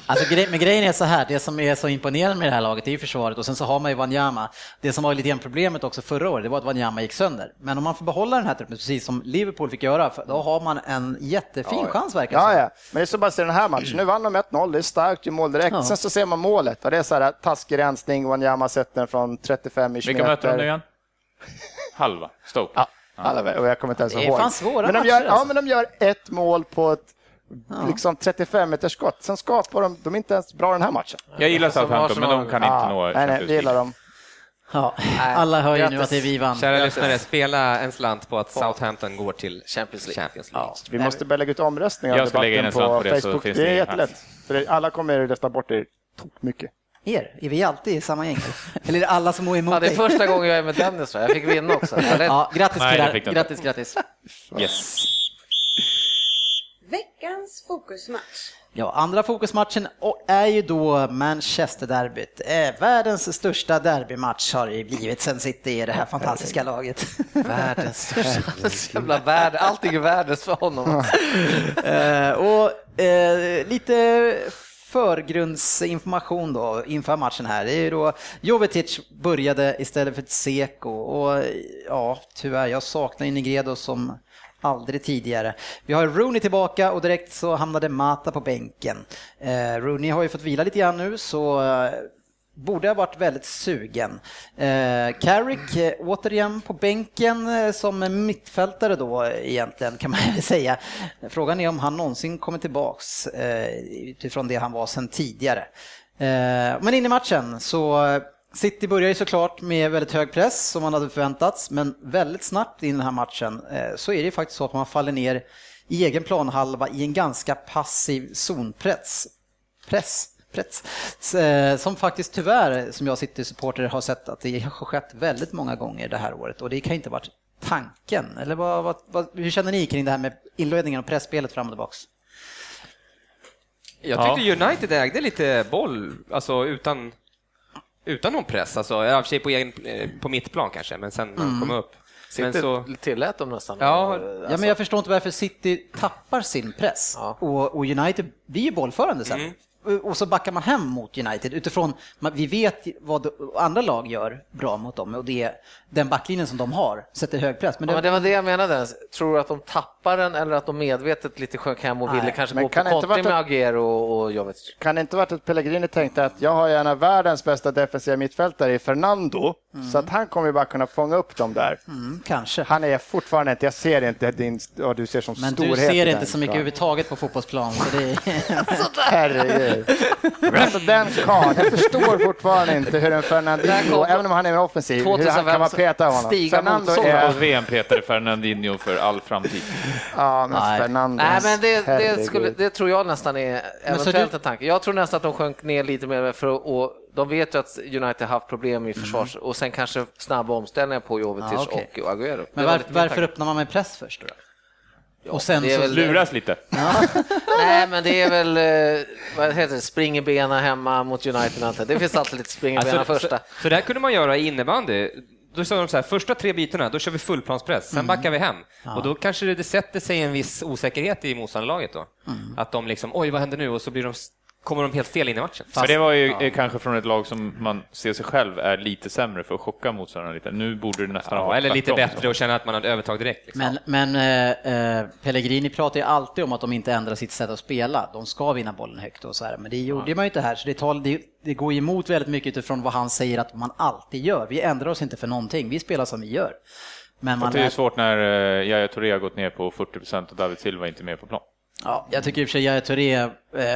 Alltså, gre men grejen är så här, det som är så imponerande med det här laget är ju försvaret och sen så har man ju Wanyama. Det som var lite grann problemet också förra året, det var att Wanyama gick sönder. Men om man får behålla den här truppen, precis som Liverpool fick göra, då har man en jättefin ja, chans verkar ja, ja, men det är så bara se den här matchen. Nu vann de 1-0, det är starkt, ju mål direkt. Ja. Sen så ser man målet och det är så här taskig rensning, Wanyama sätter den från 35 meter. Vilka möter de nu igen? Halva, Stoke. Ja. Alla, och jag kommer inte ens ihåg. Det är fan svåra men de gör, Ja, men de gör ett mål på ett ja. liksom 35 meters skott. Sen skapar de, de är inte ens bra den här matchen. Jag gillar Southampton, men de kan inte ja, nå Nej, nej, vi gillar dem. Ja, alla hör ju nu att det är vi vann. Kära lyssnare, spela en slant på att Southampton går till Champions League. Champions League. Ja. Vi måste börja lägga ut omröstningar Jag ska lägga in en slant på, det, Facebook. det är jättelätt. För alla kommer rösta bort er mycket. Er? Är vi alltid i samma gäng? Eller är det alla som är emot ja, Det är första gången jag är med Dennis, jag fick vinna också. Ja, grattis Nej, grattis, grattis. Yes. Veckans fokusmatch. Ja, andra fokusmatchen är ju då Manchester-derbyt. Eh, världens största derbymatch har det blivit sen City i det här fantastiska laget. Världens största, jävla värld, allting är världens för honom. eh, och eh, lite förgrundsinformation då inför matchen här. Det är ju då Jovetic började istället för Tseko. och ja, tyvärr, jag saknar ju Negredo som aldrig tidigare. Vi har Rooney tillbaka och direkt så hamnade Mata på bänken. Eh, Rooney har ju fått vila lite grann nu så eh, borde ha varit väldigt sugen. Eh, Carrick eh, återigen på bänken eh, som mittfältare då eh, egentligen kan man säga. Frågan är om han någonsin kommer tillbaks eh, utifrån det han var sedan tidigare. Eh, men in i matchen så eh, City börjar ju såklart med väldigt hög press som man hade förväntats, men väldigt snabbt in i den här matchen eh, så är det faktiskt så att man faller ner i egen planhalva i en ganska passiv zonpress. Press. Press. Eh, som faktiskt tyvärr, som jag sitter supporter har sett att det har skett väldigt många gånger det här året och det kan inte varit tanken. Eller vad, vad, vad, hur känner ni kring det här med inledningen och pressspelet fram och tillbaks? Jag tyckte ja. United ägde lite boll, alltså utan utan någon press, alltså, i och för sig på, egen, eh, på mitt plan kanske, men sen när mm. kom upp. Men så tillät de nästan. Ja, alltså. ja, men jag förstår inte varför City tappar sin press ja. och, och, United blir ju bollförande sen. Mm och så backar man hem mot United utifrån, vi vet vad andra lag gör bra mot dem och det är den backlinjen som de har, sätter hög press. Men det, ja, men det var det jag menade, tror du att de tappar den eller att de medvetet lite sjönk hem och ville kanske men gå kan på kontring med Agüero och, och Jovic? Kan det inte varit att Pellegrini tänkte att jag har gärna världens bästa defensiva mittfältare i Fernando, mm. så att han kommer bara kunna fånga upp dem där. Mm, kanske. Han är fortfarande inte, jag ser inte din, vad du ser som men storhet. Men du ser inte så mycket överhuvudtaget på fotbollsplan. Så det är... Alltså den karln, jag förstår fortfarande inte hur en Fernandinho, även om han är en offensiv, hur han kan vara peta av honom. Fernando är... VM-petare Fernandinho för all framtid. Ja, men Nej. Fernando. Nej, men det, det, skulle, det, tror jag nästan är eventuellt en tanke. Jag tror nästan att de sjönk ner lite mer för att de vet ju att United haft problem i försvars mm. och sen kanske snabba omställningar på Jovetic ja, okay. och Agüero. Men var, varför öppnar man med press först då? Ja, och sen så... luras lite. Ja. Nej, men det är väl, eh, vad heter det, spring bena hemma mot United. Det finns alltid lite spring alltså, första. Så, så det kunde man göra i innebandy. Då sa de så här, första tre bytena, då kör vi fullplanspress, sen mm. backar vi hem. Ja. Och då kanske det, det sätter sig en viss osäkerhet i motståndarlaget då. Mm. Att de liksom, oj vad händer nu? Och så blir de kommer de helt fel in i matchen. Fast, det var ju ja. kanske från ett lag som man ser sig själv är lite sämre för att chocka motståndarna lite. Nu borde det nästan ja, vara Eller lite bättre och känna att man har övertag direkt. Liksom. Men, men äh, Pellegrini pratar ju alltid om att de inte ändrar sitt sätt att spela. De ska vinna bollen högt och så här, men det gjorde ja. man ju inte här. Så det, tar, det, det går emot väldigt mycket utifrån vad han säger att man alltid gör. Vi ändrar oss inte för någonting, vi spelar som vi gör. Men man det är svårt när uh, Yahya Touré har gått ner på 40% och David Silva inte är med på plan. Ja, jag tycker i och för sig Yahya Touré, eh,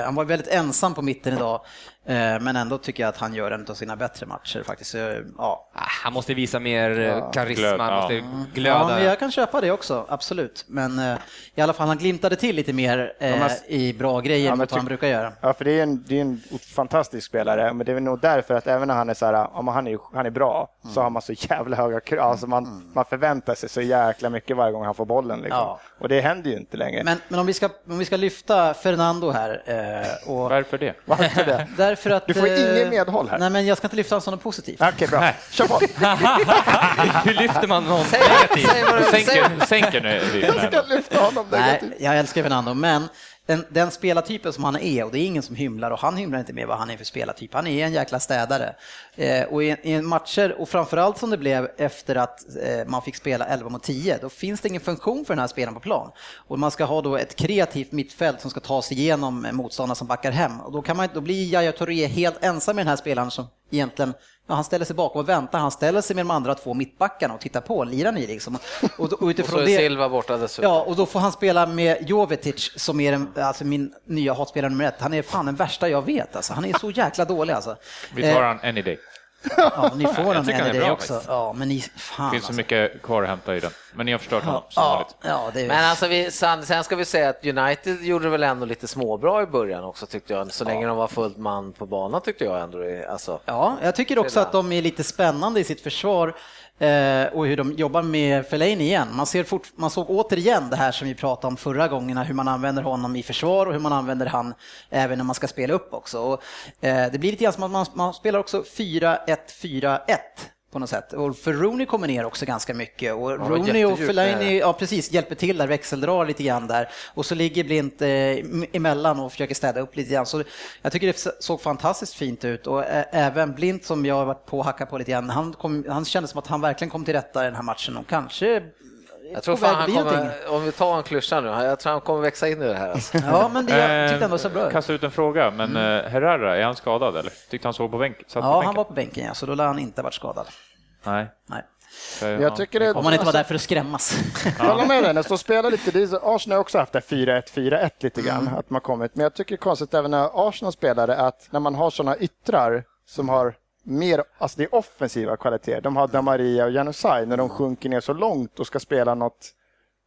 han var väldigt ensam på mitten idag, men ändå tycker jag att han gör en av sina bättre matcher faktiskt. Ja. Han måste visa mer eh, ja. karisma, Glöd, han måste ja. glöda. Ja, jag kan köpa det också, absolut. Men eh, i alla fall, han glimtade till lite mer eh, i bra grejer ja, mot vad han brukar göra. Ja, för det är, en, det är en fantastisk spelare, men det är nog därför att även när han är så här, om han är, han är bra, mm. så har man så jävla höga krav. Alltså man, mm. man förväntar sig så jäkla mycket varje gång han får bollen. Liksom. Och det händer ju inte längre. Men, men om vi ska om vi ska lyfta Fernando här. Eh, och, Varför det? Varför det? Därför att, du får eh, ingen medhåll här. Nej, men jag ska inte lyfta som något positivt. Okej, okay, bra. Nej. Kör på. Hur lyfter man någon negativt? Sänker, sänker nu. Jag ska lyfta honom negativt. Nej, jag älskar Fernando, men den, den spelartypen som han är, och det är ingen som hymlar och han hymlar inte med vad han är för spelartyp, han är en jäkla städare. Eh, och i, i matcher, och framförallt som det blev efter att eh, man fick spela 11 mot 10, då finns det ingen funktion för den här spelaren på plan. Och man ska ha då ett kreativt mittfält som ska ta sig igenom motståndare som backar hem. Och då, kan man, då blir Yahya Touré helt ensam med den här spelaren som egentligen Ja, han ställer sig bakom och väntar. Han ställer sig med de andra två mittbackarna och tittar på. Lirar ni liksom? Och, och utifrån och så är det, Silva borta dessutom. Ja, och då får han spela med Jovetic som är den, alltså min nya hatspelare nummer ett. Han är fan den värsta jag vet. Alltså. Han är så jäkla dålig alltså. Vi tar eh, han any day. Ja, ni får den en idé också. Ja, men ni, fan, det finns så alltså. mycket kvar att hämta i den. Men ni har förstört honom som ja, ja, det är... Men alltså, vi, sen ska vi säga att United gjorde väl ändå lite småbra i början också tyckte jag. Så länge de var fullt man på banan tyckte jag ändå. Alltså, ja, jag tycker också att de är lite spännande i sitt försvar. Eh, och hur de jobbar med Fellaini igen. Man, ser fort, man såg återigen det här som vi pratade om förra gångerna, hur man använder honom i försvar och hur man använder han även när man ska spela upp också. Och, eh, det blir lite grann som att man, man spelar också 4-1-4-1 på något sätt. Och för Rooney kommer ner också ganska mycket och ja, Rooney och Fellaini ja, precis, hjälper till där, växeldrar lite grann där. Och så ligger Blint eh, emellan och försöker städa upp lite grann. Så jag tycker det såg fantastiskt fint ut och ä, även Blint som jag har varit på och hackat på lite grann, han, kom, han kände som att han verkligen kom till rätta i den här matchen och kanske jag tror fan han kommer, om vi tar en klyscha nu, jag tror han kommer växa in i det här. Alltså. Ja, men det jag tyckte ändå så bra Kasta ut en fråga, men mm. Herrera, är han skadad eller? Tyckte han såg på bänken? Ja, på han var på bänken, ja, så då lär han inte varit skadad. Nej. Nej. Jag tycker det, Om man inte var där för att skrämmas. Jag håller med dig, spelar lite, Arsenal har också haft det 4-1, 4-1 lite grann, mm. att man kommit. Men jag tycker det är konstigt även när Arsenal spelade att när man har sådana yttrar som har mer, alltså det är offensiva kvaliteter. De har Damaria och Janusaj när de sjunker ner så långt och ska spela något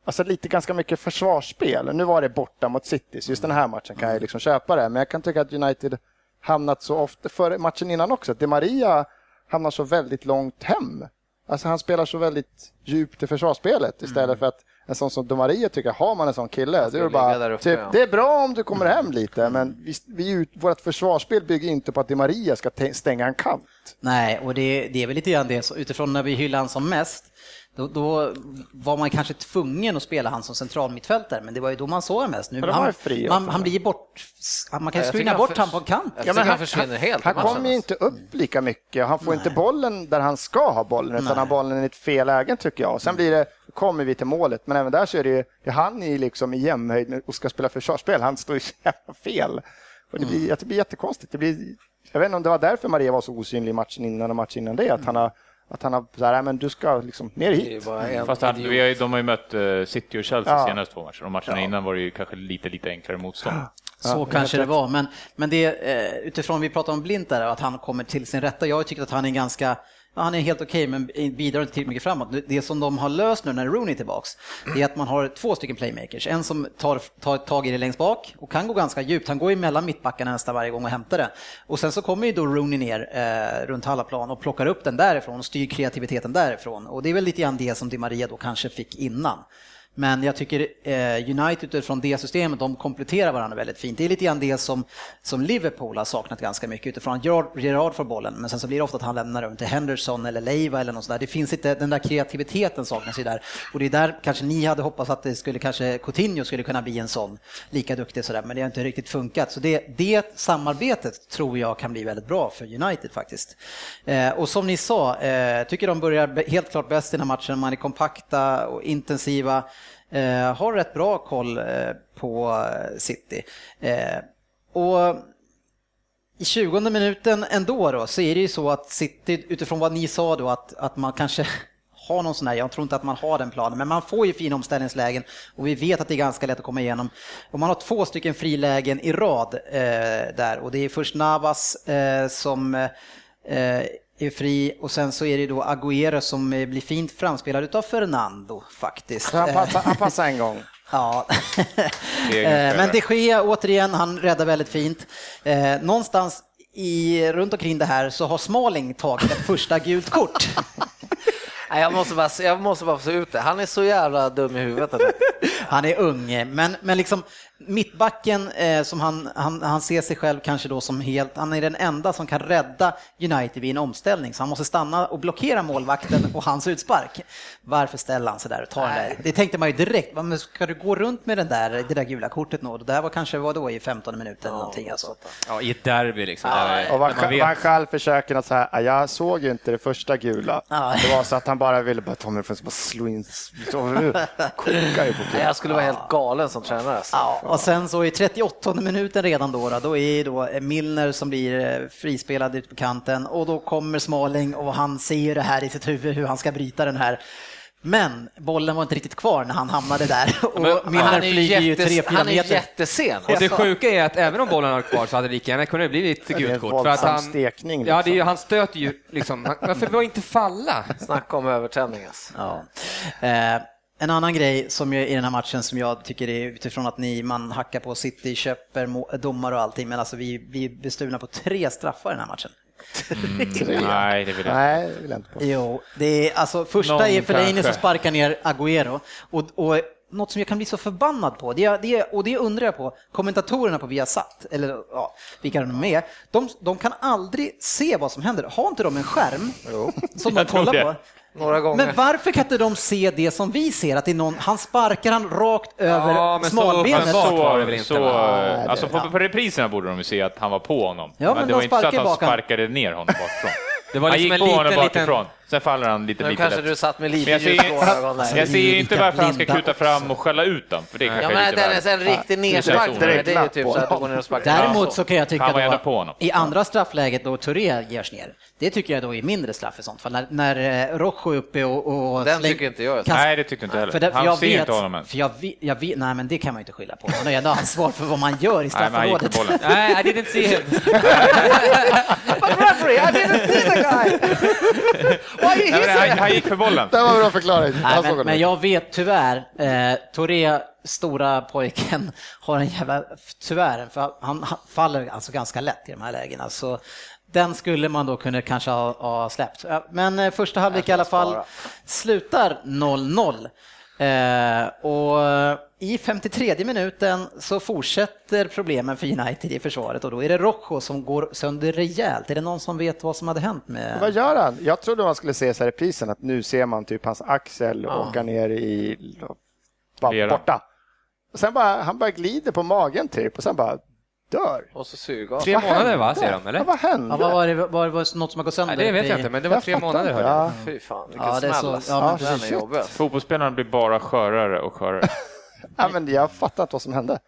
Alltså lite ganska mycket försvarsspel. Nu var det borta mot City, så just den här matchen kan jag liksom köpa det. Men jag kan tycka att United hamnat så ofta, för matchen innan också, att De Maria hamnar så väldigt långt hem. Alltså han spelar så väldigt djupt i försvarsspelet istället mm. för att en sån som Domaria tycker, har man en sån kille, det är, bara, uppe, typ, ja. det är bra om du kommer hem lite, men vi, vi, vårt försvarsspel bygger inte på att Di ska stänga en kant. Nej, och det, det är väl lite grann det, utifrån när vi hyllar han som mest, då, då, var man kanske tvungen att spela han som centralmittfältare, men det var ju då man såg honom mest. Nu, han, man, han, blir bort, man kan ju screena bort honom på en kant. Ja, men han, försvinner helt. Han, han kommer ju inte upp lika mycket, han får Nej. inte bollen där han ska ha bollen, utan han har bollen i ett fel läge tycker jag. Och sen blir det, kommer vi till målet, men även där så är det ju, han är liksom i jämnhöjd och ska spela försvarsspel, han står ju så jävla fel. Och det, blir, mm. det blir jättekonstigt. Det blir, jag vet inte om det var därför Maria var så osynlig i matchen innan och matchen innan det, att han har att han har så här, men du ska liksom ner hit. Fast han, vi har, de har ju mött uh, City och Chelsea ja. senaste två matcher och matcherna ja. innan var det ju kanske lite, lite enklare motstånd. Så ja, kanske det var, men, men det, uh, utifrån vi pratade om Blint där, att han kommer till sin rätta. Jag har tyckt att han är ganska han är helt okej okay, men bidrar inte tillräckligt mycket framåt. Det som de har löst nu när Rooney är tillbaks, det är att man har två stycken playmakers. En som tar, tar tag i det längst bak och kan gå ganska djupt. Han går ju mellan mittbackarna nästan varje gång och hämtar det. Och sen så kommer ju då Rooney ner eh, runt halva plan och plockar upp den därifrån och styr kreativiteten därifrån. Och det är väl lite grann det som Di Maria då kanske fick innan. Men jag tycker eh, United utifrån det systemet, de kompletterar varandra väldigt fint. Det är lite grann det som, som Liverpool har saknat ganska mycket utifrån att Gerard, Gerard får bollen, men sen så blir det ofta att han lämnar över till Henderson eller Leiva eller något sådär. Det finns inte, den där kreativiteten saknas ju där. Och det är där kanske ni hade hoppats att det skulle kanske, Coutinho skulle kunna bli en sån, lika duktig sådär, men det har inte riktigt funkat. Så det, det samarbetet tror jag kan bli väldigt bra för United faktiskt. Eh, och som ni sa, eh, tycker de börjar helt klart bäst i den här matchen, man är kompakta och intensiva. Eh, har rätt bra koll eh, på eh, City. Eh, och i 20 minuten ändå då, så är det ju så att City, utifrån vad ni sa då, att, att man kanske har någon sån här, jag tror inte att man har den planen, men man får ju fina omställningslägen och vi vet att det är ganska lätt att komma igenom. Och man har två stycken frilägen i rad eh, där och det är först Navas eh, som eh, är fri och sen så är det då Agüero som blir fint framspelad utav Fernando faktiskt. Han passar, han passar en gång. Ja, eh, men de Gea återigen, han räddar väldigt fint. Eh, någonstans i, runt omkring det här så har Smalling tagit ett första gult kort. jag måste bara, jag måste bara få ut det. Han är så jävla dum i huvudet. han är ung, men, men liksom mittbacken eh, som han, han, han ser sig själv kanske då som helt, han är den enda som kan rädda United vid en omställning, så han måste stanna och blockera målvakten och hans utspark. Varför ställer han sig där och tar den där? Det tänkte man ju direkt, men ska du gå runt med den där, det där gula kortet nå? Det här var kanske, vad då, i 15 minuter eller någonting alltså. Ja, i ett derby liksom. Ja, och man, själv försöker att säga, jag såg ju inte det första gula. Ja. Det var så att han bara ville bara ta mig från bara slå in, kokar ju på Jag skulle vara helt galen som tränare. Alltså. Ja, och sen så i 38 minuten redan då, då är då Milner som blir eh, frispelad ut på kanten och då kommer Smalling och han ser det här i sitt huvud hur han ska bryta den här men bollen var inte riktigt kvar när han hamnade där och Men, Milner flyger ju 3-4 meter. Han är jättesen. Och det sjuka är att även om bollen var kvar så hade det lika gärna kunnat bli ett gult kort. För att han, stekning, liksom. Ja, det är, han stöter ju liksom. Varför var inte falla? Snacka om övertändning alltså. Ja. Eh, en annan grej som jag, i den här matchen som jag tycker är utifrån att ni, man hackar på City, köper domare och allting, men alltså vi blir bestulna på tre straffar i den här matchen. Mm, nej, det vill jag, nej, det vill jag inte på. Jo, det är alltså första Någon är Fellaini som sparkar ner Agüero och, och något som jag kan bli så förbannad på, det, det, och det undrar jag på, kommentatorerna på Viasat, eller ja, vilka de är, de, de kan aldrig se vad som händer. Har inte de en skärm jo. som de kollar på? Några gånger. Men varför kan inte de se det som vi ser, att det är någon, han sparkar han rakt över ja, smalbenet? Så, så var det väl inte? Så, alltså på, på repriserna borde de ju se att han var på honom. Ja, men, men det var inte så att han bakan. sparkade ner honom bakifrån. Det var liksom han gick på honom bakifrån, liten... sen faller han lite, lite kanske lätt. du satt med lite jag ser, jag ser inte varför han ska kuta fram och skälla ut dem. För det ja, men den är en riktig nedspark. Det är ju typ så att går ner och sparkar. Däremot så kan jag tycka då, i andra straffläget då Touré görs ner, det tycker jag då är mindre straff i sånt fall. När, när eh, Rojo är uppe och... och Den tycker inte jag. Nej, det tyckte inte heller. För det, för han ser inte honom För jag, jag vet, nej, men det kan man ju inte skylla på. Han har ändå ansvar för vad man gör i straffområdet. Nej, I didn't see him. But referee, I didn't see the guy! Nej, han, han gick för bollen. Det var bra förklaring. Nej, men, men, jag vet tyvärr, eh, Touré, stora pojken, har en jävla, tyvärr, för han faller alltså ganska lätt i de här lägena. Så den skulle man då kunna kanske ha, ha släppt. Men eh, första halvlek i alla fall slutar 0-0. Eh, och i 53 minuten så fortsätter problemen för United i försvaret och då är det Rojo som går sönder rejält. Är det någon som vet vad som hade hänt med... Vad gör han? Jag trodde man skulle se så här reprisen att nu ser man typ hans axel ja. åka ner i... borta. Och sen bara, han bara glider på magen typ och sen bara dör. Och så suga. Tre månader va, säger de eller? Ja, vad hände? Ja, vad var, det, var det något som har gått sönder? Nej, det vet jag inte, men det var tre månader hörde jag. Fy fan, vilken ja, det är smäll. Så, ja, men, ja, jobbigt. Fotbollsspelarna blir bara skörare och skörare. ja, men jag fattar inte vad som hände.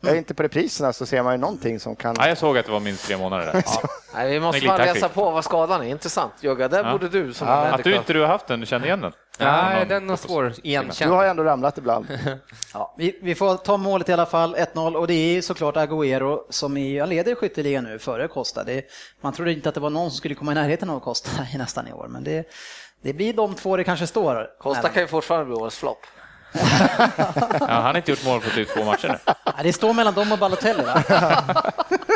Jag är inte på repriserna så ser man ju någonting som kan... Ja, jag såg att det var minst tre månader. Där. Ja. Nej, vi måste bara läsa på vad skadan är. Intressant Jogga, där ja. borde du som ja. Att du inte du har haft den, du kände igen den? Nej, den är svår igenkänd. Du har ändå ramlat ibland. ja, vi, vi, får ta målet i alla fall, 1-0 och det är såklart Agüero som är, leder skytteligan nu före Costa. Det, man trodde inte att det var någon som skulle komma i närheten av Costa i nästan i år, men det, det blir de två det kanske står. Costa kan ju fortfarande bli årets flopp ja, han har inte gjort mål på typ två matcher nu. det står mellan dem och Balotelli.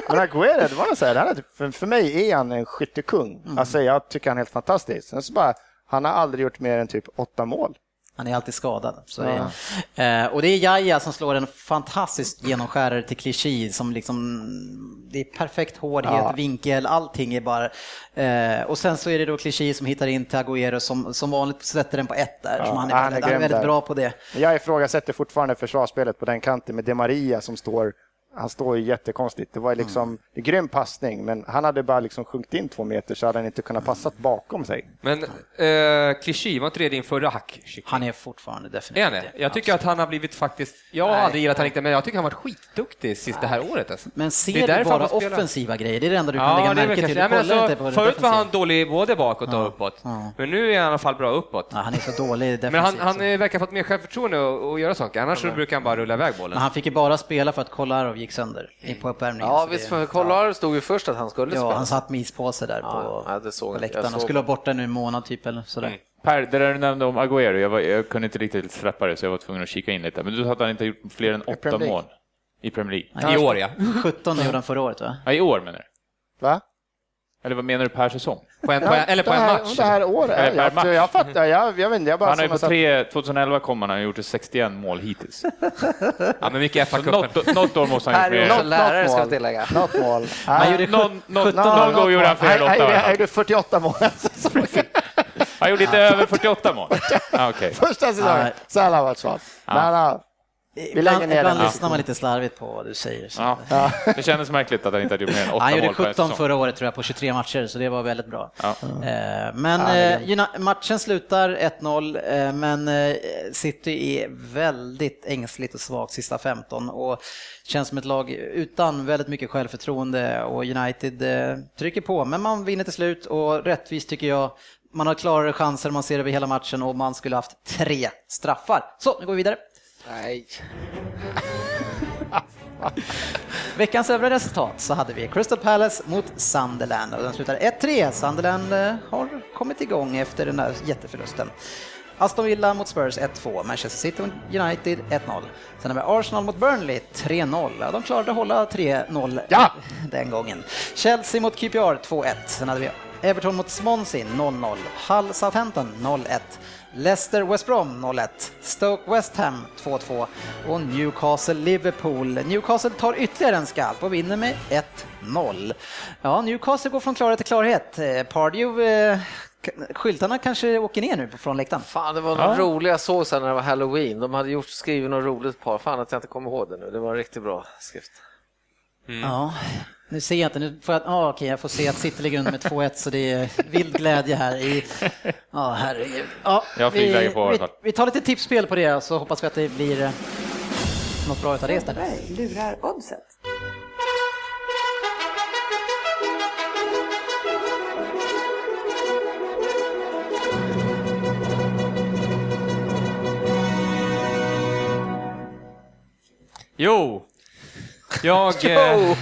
Men Aguero, det var så här, typ- för, för mig är han en skyttekung. Mm. Alltså, jag tycker han är helt fantastisk. Sen så bara, han har aldrig gjort mer än typ åtta mål. Han är alltid skadad. Ja. är, eh, och det är Jaja som slår en fantastisk genomskärare till Clichy som liksom, det är perfekt hårdhet, ja. vinkel, allting är bara... Eh, och sen så är det då Clichy som hittar in till Agüero som, som vanligt sätter den på ett där. Ja, som han är, han är, han är väldigt där. bra på det. Jag ifrågasätter fortfarande försvarsspelet på den kanten med De Maria som står han står ju jättekonstigt. Det var liksom mm. en grym passning, men han hade bara liksom sjunkit in två meter så hade han inte kunnat passa bakom sig. Men eh, Clichy, var inte det din förra hack? Han är fortfarande definitivt är Jag tycker att han har blivit faktiskt, jag har aldrig gillat honom men jag tycker han har varit skitduktig sist det här året. Alltså. Men ser du bara offensiva grejer? Det är det enda du kan ja, lägga märke till. Ja, men alltså, förut var han dålig både bakåt och uppåt, ja. men nu är han i alla fall bra uppåt. Ja, han är så dålig defensivt. Men han, han verkar ha fått mer självförtroende och, göra saker, annars så brukar han bara rulla iväg bollen. Men han fick ju bara spela för att Kolarov gick sönder på uppvärmningen. Ja, visst, för Kolar stod ju först att han skulle ja, spela. Ja, han satt med ispåse där på, ja, det såg på läktaren och skulle vara borta nu en månad typ eller sådär. Mm. Per, det där du nämnde om Agüero, jag, var, jag kunde inte riktigt släppa det så jag var tvungen att kika in lite. Men du sa att han inte gjort fler än åtta mål i Premier League? I år ja. 17 gjorde han förra året va? Ja, i år menar du? Va? Eller vad menar du per säsong? På en, på en, eller på en match? Det här året. Eller per match. Jag, jag fattar, jag, jag vet inte. Jag bara han har ju på tre, 2011 kom han, han har gjort 61 mål hittills. Ja, men mycket FA-cupen. något, något år måste han Här ha gjort mer. lärare ska mål. tillägga. Något mål. Han gjorde Någon, någon, sjutton- någon gång gjorde han fler än åtta. Jag fall. gjorde 48 mål. Han gjorde inte över 48 mål. Ah, okej. Första säsongen. Så han har varit. Vi lägger Ibland, ner ibland den. lyssnar man lite slarvigt på vad du säger. Så. Ja. Det kändes märkligt att han inte hade gjort mer än åtta Han gjorde mål på en 17 säsong. förra året tror jag på 23 matcher, så det var väldigt bra. Ja. Eh, Men eh, Uni- matchen slutar 1-0, eh, men eh, City är väldigt ängsligt och svagt sista 15 och känns som ett lag utan väldigt mycket självförtroende och United eh, trycker på, men man vinner till slut och rättvist tycker jag. Man har klarare chanser, man ser över hela matchen och man skulle haft tre straffar. Så, nu går vi vidare. Nej. Veckans övriga resultat så hade vi Crystal Palace mot Sunderland och den slutar 1-3. Sunderland eh, har kommit igång efter den där jätteförlusten. Aston Villa mot Spurs 1-2, Manchester City mot United 1-0. Sen har vi Arsenal mot Burnley 3-0. Ja, de klarade att hålla 3-0 Ja! den gången. Chelsea mot QPR 2-1. Sen hade vi Everton mot Swansea 0-0. Hull Southampton 0-1. Leicester West Brom 0-1. Stoke West Ham 2-2 och Newcastle Liverpool. Newcastle tar ytterligare en skalp och vinner med 1-0. Ja, Newcastle går från klarhet till klarhet. Eh, Pardew, eh, skyltarna kanske åker ner nu från läktaren. Fan, det var något roligt jag såg sen när det var halloween. De hade gjort, skrivit något roligt par. Fan att jag inte kommer ihåg det nu. Det var en riktigt bra skrift. Ja, nu ser jag inte. Nu får jag, ah, okej, jag får se att City ligger under med 2-1 så det är vild glädje här i... Ja, herregud. Ja, Jag lägga på vi, vi tar lite tipsspel på det så hoppas vi att det blir eh, något bra utav det istället. Lurar oddset. Jo, jag... eh,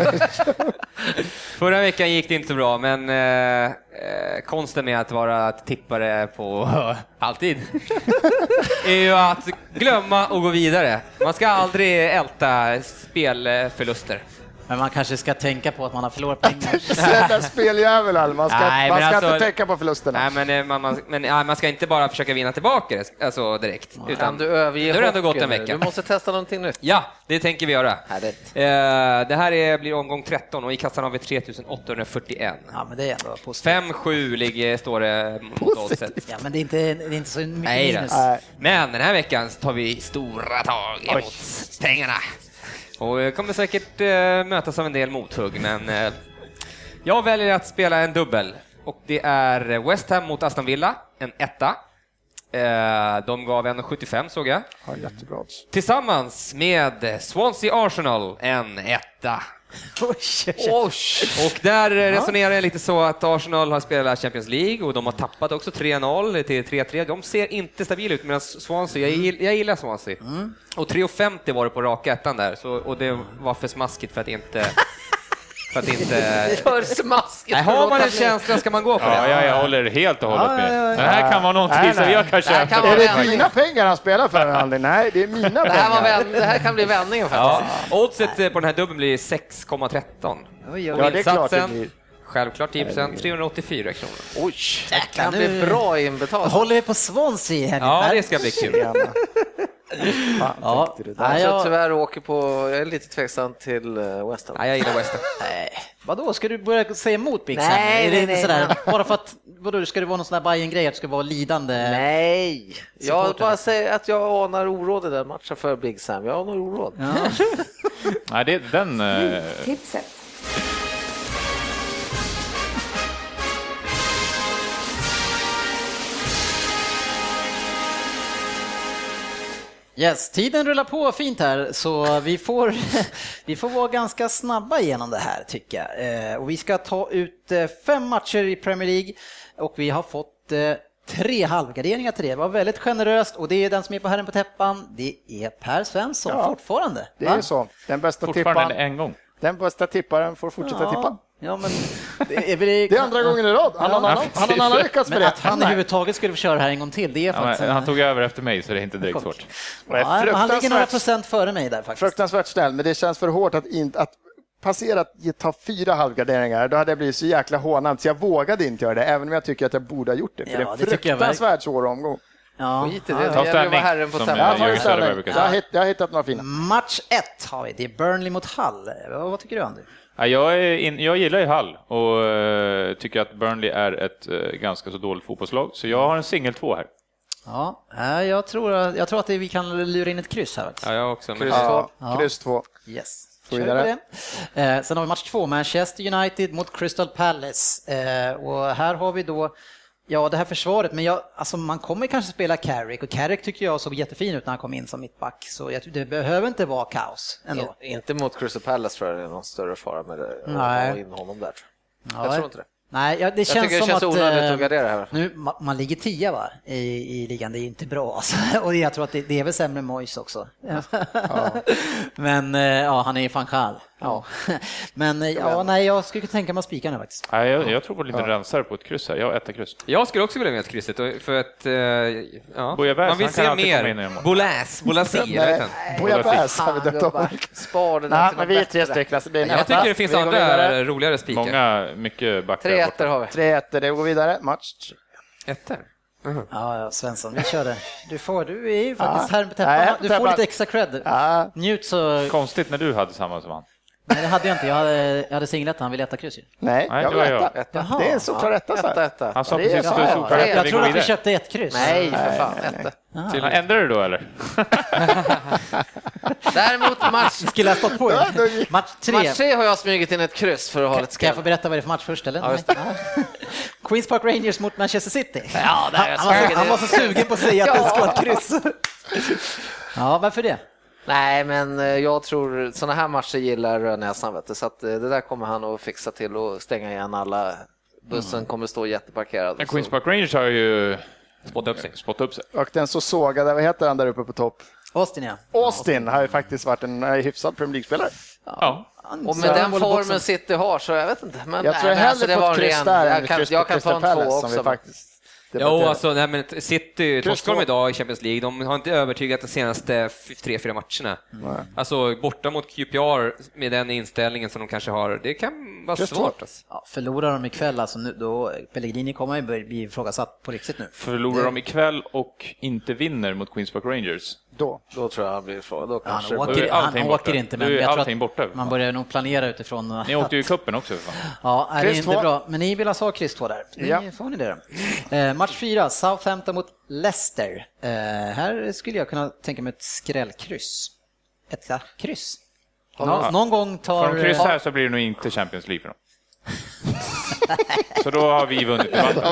förra veckan gick det inte så bra, men eh, eh, konsten med att vara tippare på alltid är ju att glömma och gå vidare. Man ska aldrig älta spelförluster. Men man kanske ska tänka på att man har förlorat pengar. Snälla speljävel, man ska, Nej, man men ska alltså- inte tänka på förlusterna. Nej, men, eh, man, man, men ja, man ska inte bara försöka vinna tillbaka det alltså, direkt. Kan Utan, du överge nu har det ändå gått en vecka. Du måste testa någonting nytt. Ja, det tänker vi göra. Härligt. Eh, det här är, blir omgång 13 och i kassan har vi 3841. Ja, men det är ändå positivt. 5-7 ligger, står det mot oddset. Ja, men det är inte, det är inte så mycket Nej minus. Nej. Men den här veckan tar vi stora tag emot pengarna. Och jag kommer säkert eh, mötas av en del mothugg, men eh, jag väljer att spela en dubbel. Och det är West Ham mot Aston Villa, en etta. Eh, de gav 1,75 såg jag. Ja, jättebra. Tillsammans med Swansea Arsenal, en etta. Och där resonerar jag lite så att Arsenal har spelat Champions League och de har tappat också 3-0 till 3-3. De ser inte stabila ut medan Swansea, jag gillar, jag gillar Swansea. Och 3,50 var det på raka ettan där så, och det var för smaskigt för att inte... För att inte... För smaskigt. Nej, har man en känsla ska man gå på Ja, det. ja, jag håller helt och hållet Ja, ja, ja, med. ja. Det här kan vara någonting Nej, som nej. jag kan Det här kan köpa. vara Är det vändning. dina pengar han spelar för, Andy? Nej, det är mina Det här, var pengar. vänd, det här kan bli vändningen Ja, faktiskt. oddset eh, på den här dubbeln blir 6,13. Oj, oj, Ja, det är klart det blir. Självklart 10 384 kronor. Oj, det kan bli bra inbetalt. Håller vi på Swansea i helgen? Ja, här? det ska bli kul. Fan, Ja. det där. Nej, Jag tror jag, tyvärr åker på, jag är lite tveksam till eh, West Ham. Nej, jag gillar West Ham. nej. Vadå, ska du börja säga emot Big Sam? Nej, är det nej, inte nej, sådär, bara för att, vadå, ska det vara någon sån där bayern grej att du ska vara lidande? Nej, jag bara säger att jag anar oråd i den matchen för Big Sam. Jag anar oråd. Ja. Nej, det, den... eh, Tipset. Yes, tiden rullar på fint här så vi får, vi får vara ganska snabba igenom det här tycker jag. Eh, och vi ska ta ut eh, fem matcher i Premier League och vi har fått eh, tre halvgarderingar till det. Det var väldigt generöst och det är den som är på herren på täppan. Det är Per Svensson Ja, fortfarande. Det är så. Den bästa, fortfarande tipparen, en gång. den bästa tipparen får fortsätta tippa. Ja, men det är, Det är andra gången i rad. Han har, han, han har en annan lyckats med Men det. att han överhuvudtaget skulle få köra här en gång till, det är Ja, faktiskt... en- han tog över efter mig så det är inte direkt svårt. Ja, men han ligger några fruktansvärt, procent före mig där faktiskt. fruktansvärt snäll, men det känns för hårt att, inte, att passerat, ta fyra halvgarderingar, då hade jag blivit så jäkla hånad så jag vågade inte göra det, även om jag tycker att jag borde ha gjort det. För ja, det är en fruktansvärt svår omgång. Ja, Skit i det, ja, det gäller att vara herren på täppan. Jag, jag, har hittat några fina. Match 1 har vi, det är Burnley mot Hull. Vad tycker du Andy? Jag, in, jag gillar ju Hull och uh, tycker att Burnley är ett uh, ganska så dåligt fotbollslag, så jag har en singel två här. Ja, jag tror, jag tror att vi kan lura in ett kryss här. Ja, jag också. Kryss två. Ja. Kryss två. Yes. Det. Eh, sen har vi match två, Manchester United mot Crystal Palace. Eh, och här har vi då Ja, det här försvaret, men jag, alltså man kommer kanske spela Carrick och Carrick tyckte jag såg jättefin ut när han kom in som mittback, så jag, det behöver inte vara kaos ändå. In, inte mot Crystal Palace tror jag det är någon större fara med det, att ha in honom där. Jag ja, tror inte det. Nej, ja, det jag känns det som känns att... onödigt att gardera här. Nu, man, man ligger tia va, i, i ligan, det är inte bra alltså. Och jag tror att det, det är väl sämre Mois också. Ja. Men ja, han är ju fan kall. Ja. Men eh, ja, nej, jag skulle kunna tänka mig att spika nu faktiskt. Nej, jag, jag tror på lite ja. rensare på ett kryss här. Jag har etta kryss. Jag skulle också vilja med ett krysset för att uh, ja. Bojabäs, man vill se mer Bolas, Bolasi. Bojabäs har vi döpt om. Spar det Nej, men vi är tre stycken. Blir jag tycker det finns andra roligare spikar. Många, mycket backar. Tre ettor har vi. Tre ettor, det går vidare. Match. Ettor? Mm. Ja, ja, Svensson, vi kör det. Du får, du är ju faktiskt ja. här med täppan. Du får lite extra cred. Ja. Njut så... Konstigt när du hade samma som han. Nej, det hade jag inte. Jag hade, jag hade singlat, han ville äta kryss ju. Nej, Nej jag vill etta. etta. Det är en solklar etta. etta, etta. Han sa precis solklar etta. Jag trodde att vi köpte ett kryss. Nej, för fan. Etta. Ah. Ändrar du då eller? Däremot match... Skulle jag stått på er? Match tre. Match tre har jag smugit in ett kryss för att ha lite skräll. Kan jag få berätta vad det är för match först eller? Ja, Queens Park Rangers mot Manchester City. Ja, han, han, var, han var så sugen på att säga att det skulle vara ett kryss. Ja, varför det? Nej, men eh, jag tror sådana här matcher gillar Rödnäsan, vet du, så att eh, det där kommer han att fixa till och stänga igen alla. Bussen mm. kommer stå jätteparkerad. Men Queens Park Rangers har ju spottat upp sig. Spottat upp sig. Och den så sågade, vad heter han där uppe på topp? Austin ja. Austin har ju faktiskt varit en hyfsad Premier League-spelare. Ja. Och med den formen City har så jag vet inte. Men jag tror jag hellre alltså, fått kryss där än jag kan ta en två också. Faktiskt Jo, alltså, nej, men City, Stockholm idag i Champions League, de har inte övertygat de senaste tre, fyra matcherna. Mm. Alltså borta mot QPR med den inställningen som de kanske har, det kan vara Just svårt. Alltså. Ja, förlorar de ikväll, alltså nu, då Pellegrini kommer ju bli ifrågasatt på riktigt nu. Förlorar de ikväll och inte vinner mot Queens Park Rangers, då, då tror jag han blir ifrån. Då kanske han åker, han åker inte, men jag tror att borta, man börjar nog planera utifrån... Ni åkte ju i cupen också. Ja, är det inte bra. Men ni vill alltså ha kryss där? Ni, ja. får ni det då. Eh, match fyra, Southampton mot Leicester. Eh, här skulle jag kunna tänka mig ett skrällkryss. Ett kryss. Nå, någon gång tar... Får de kryss här så blir det nog inte Champions League för dem. Så då har vi vunnit debatten.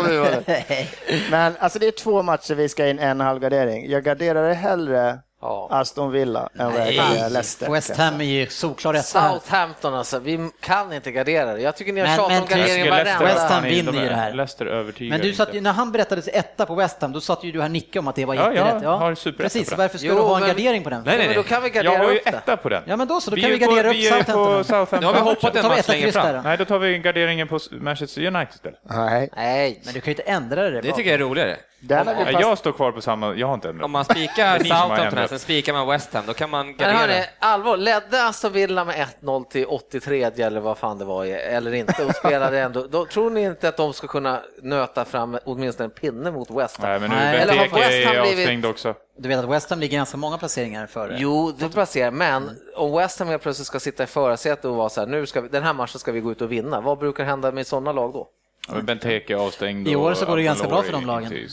Men alltså det är två matcher vi ska in en halv gardering. Jag garderar det hellre Ja. Aston Villa än vad Leicester. West Ham är ju solklar etta. Southampton alltså, vi kan inte gardera det. Jag tycker ni har tjatat om garderingen varenda. West Ham vinner ju det här. Leicester övertygar Men du satt ju, när han berättade etta på West Ham, då satt ju du här nickade om att det var ja, jätterätt. Ja, har super Precis, varför skulle jo, du ha en gardering på den? Nej, nej, nej. då kan vi gardera Jag har ju etta på den. Ja, men då så, då kan vi gardera upp Southampton. Nu har vi hoppat en match längre fram. Nej, då tar vi garderingen på Manchester United istället. Nej. Nej. Men du kan ju inte ändra det. Det tycker jag är roligare. Om, jag står kvar på samma, jag har inte ändrat. Om man spikar Southampton, sen spikar man West Ham, då kan man gardera. Men hörni, allvar, ledde Aston Villa med 1-0 till 83 eller vad fan det var, eller inte, och spelade ändå, då tror ni inte att de ska kunna nöta fram åtminstone en pinne mot West Ham? Nej, men nu eller har West Ham blivit... också. Du vet att West Ham ligger ganska många placeringar före. Jo, det placerar, men om West Ham plötsligt ska sitta i förarsätet och vara så här, nu ska vi, den här matchen ska vi gå ut och vinna, vad brukar hända med sådana lag då? Benteke avstängd. I år så går det ganska bra för de lagen.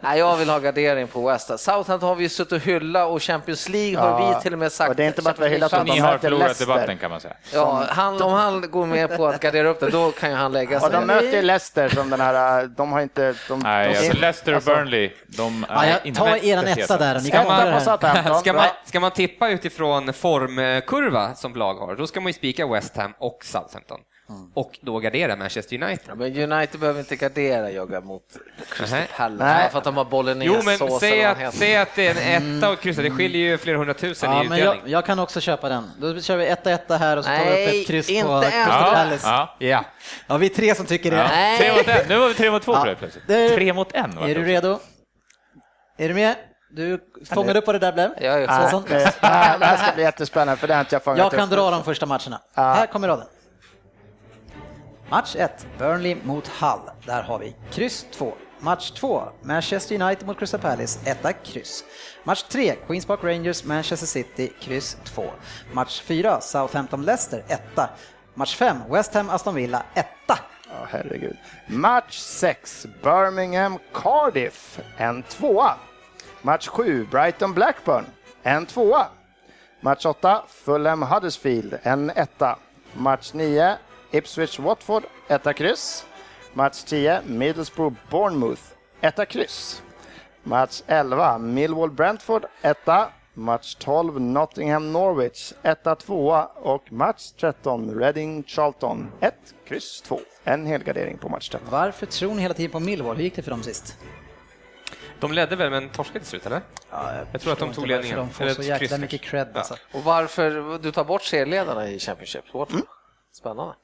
Nej, jag vill ha gardering på West. Southampton har vi suttit och hylla och Champions League har ja, vi till och med sagt. Och det är inte bara att vi har hyllat Ni har förlorat debatten kan man säga. Ja, han, om han går med på att gardera upp det, då kan ju han lägga sig. Och de möter Leicester som den här, de har inte... De, Nej, de, alltså Leicester och alltså- Burnley, de är ja, inte Ta eran etta där. Ska man, ska, man, ska man tippa utifrån formkurva som lag har, då ska man ju spika West Ham och Southampton. Mm. Och då gardera Manchester United. Ja, men United behöver inte gardera jogga mot Crystal Palace för att de har bollen Jo, men säg att, säg att det är en etta och kryssa, det skiljer ju flera hundratusen ja, i utdelning. Jag, jag, kan också köpa den. Då kör vi etta etta här och så tar vi upp ett kryss på Crystal Palace. Ja, ja. ja, vi är tre som tycker det. Ja. Nej. Tre mot en. Nu var vi tre mot två ja. plötsligt. Tre mot en. Är du redo? Är du med? Du fångade upp vad det där blev? Ja, ja. Så, sånt. Det, här ska bli jättespännande för det har inte jag fångat Jag kan dra de första matcherna. Här kommer raden. Match 1, Burnley mot Hull. Där har vi kryss 2. Match 2, Manchester United mot Crystal Palace, Etta, kryss. Match 3, Queens Park Rangers, Manchester City, kryss 2. Match 4, Southampton-Leicester, Etta. Match 5, West Ham Aston Villa, Etta. Ja, herregud. Match 6, Birmingham Cardiff, en tvåa. Match 7, Brighton Blackburn, en tvåa. Match 8, Fulham Huddersfield, en etta. Match 9, Ipswich Watford, etta kryss. Match 10, Middlesbrough Bournemouth, etta kryss. Match 11, Millwall Brentford, etta. Match 12, Nottingham Norwich, etta, tvåa och match 13, Reading Charlton, 1, kryss 2. En helgardering på match 13. Varför tror ni hela tiden på Millwall? Hur gick det för dem sist? De ledde väl men torskade till slut eller? Ja, jag, jag tror att de tog ledningen. De får så jäkla mycket cred ja. alltså. Och varför du tar bort serieledarna i Championship? Mm. Spännande.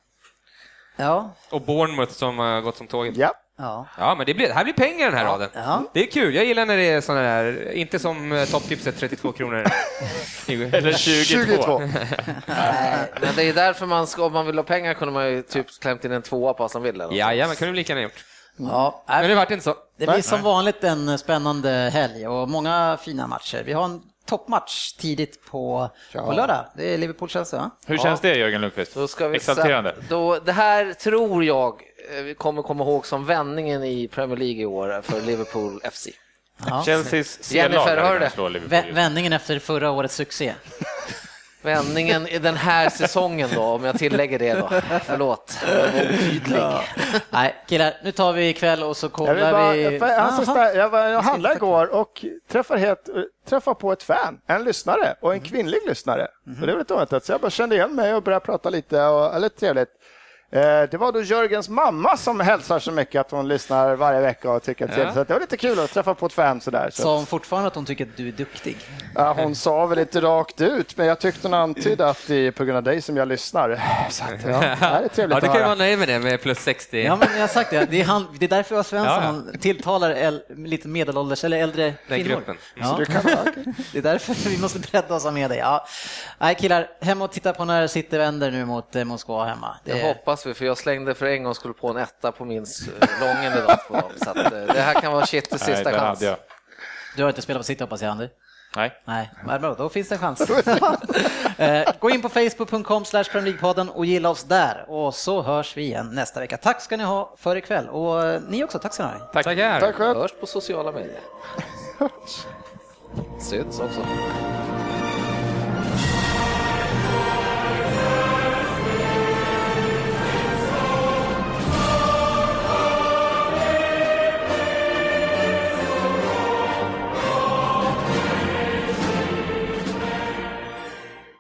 Ja. Och Bournemouth som har gått som tåget. Ja. Ja. ja, men det, blir, det här blir pengar den här ja. raden. Ja. Det är kul, jag gillar när det är sådana där, inte som eh, topptipset 32 kronor. Eller 22. 22. men det är därför man ska, om man vill ha pengar kunde man ju typ klämt in en tvåa på Aston Villa. Ja, ja, men kunde vi lika gärna gjort. Ja, men det vart inte så. Det blir som vanligt en spännande helg och många fina matcher. Vi har en toppmatch tidigt på, ja. på lördag. Det är Liverpool-Chelsea va? Hur känns det Jörgen Lundqvist? Då ska vi Exalterande. Då, det här tror jag Eh, vi kommer komma ihåg som vändningen i Premier League i år för Liverpool FC. Ja. Chelseas C-lag Vändningen efter förra årets succé. Vändningen i den här säsongen då, om jag tillägger det då. Förlåt, ja. Nej, killar, nu tar vi ikväll och så kollar bara, vi... För, alltså, jag, var, jag handlade igår och träffade, helt, träffade på ett fan, en lyssnare och en mm. kvinnlig lyssnare. Mm. Och det var lite oväntat, så jag bara kände igen mig och började prata lite, och, eller trevligt. Eh, det var då Jörgens mamma som hälsar så mycket att hon lyssnar varje vecka och tycker att ja. så det var lite kul att träffa på ett fan sådär. Så Sa hon fortfarande att hon tycker att du är duktig? Ja, hon sa väl lite rakt ut, men jag tyckte hon antydde att det är på grund av dig som jag lyssnar. Så att, ja, det är trevligt ja, du kan ju vara nöjd med det med plus 60. Ja, men jag har sagt det. Det är, han, det är därför jag Svensson ja. tilltalar äl, lite medelålders eller äldre Den kvinnor. Gruppen. Ja. Det är därför vi måste bredda oss med dig. Ja. Nej, killar, hem och titta på när City vänder nu mot eh, Moskva hemma. Det, det hoppas vi, för jag slängde för en gång skulle på en etta på min lången idag på dem. Så att, eh, det här kan vara shit sista Nej, chans. Du har inte spelat på City hoppas jag, Andy? Nej. Nej, men då finns det en chans. Eh, gå in på facebook.com podden och gilla oss där och så hörs vi igen nästa vecka. Tack ska ni ha för ikväll och eh, ni också, tack ska ni ha. Tack. Tackar. Tack själv. Hörs på sociala medier. Syns också.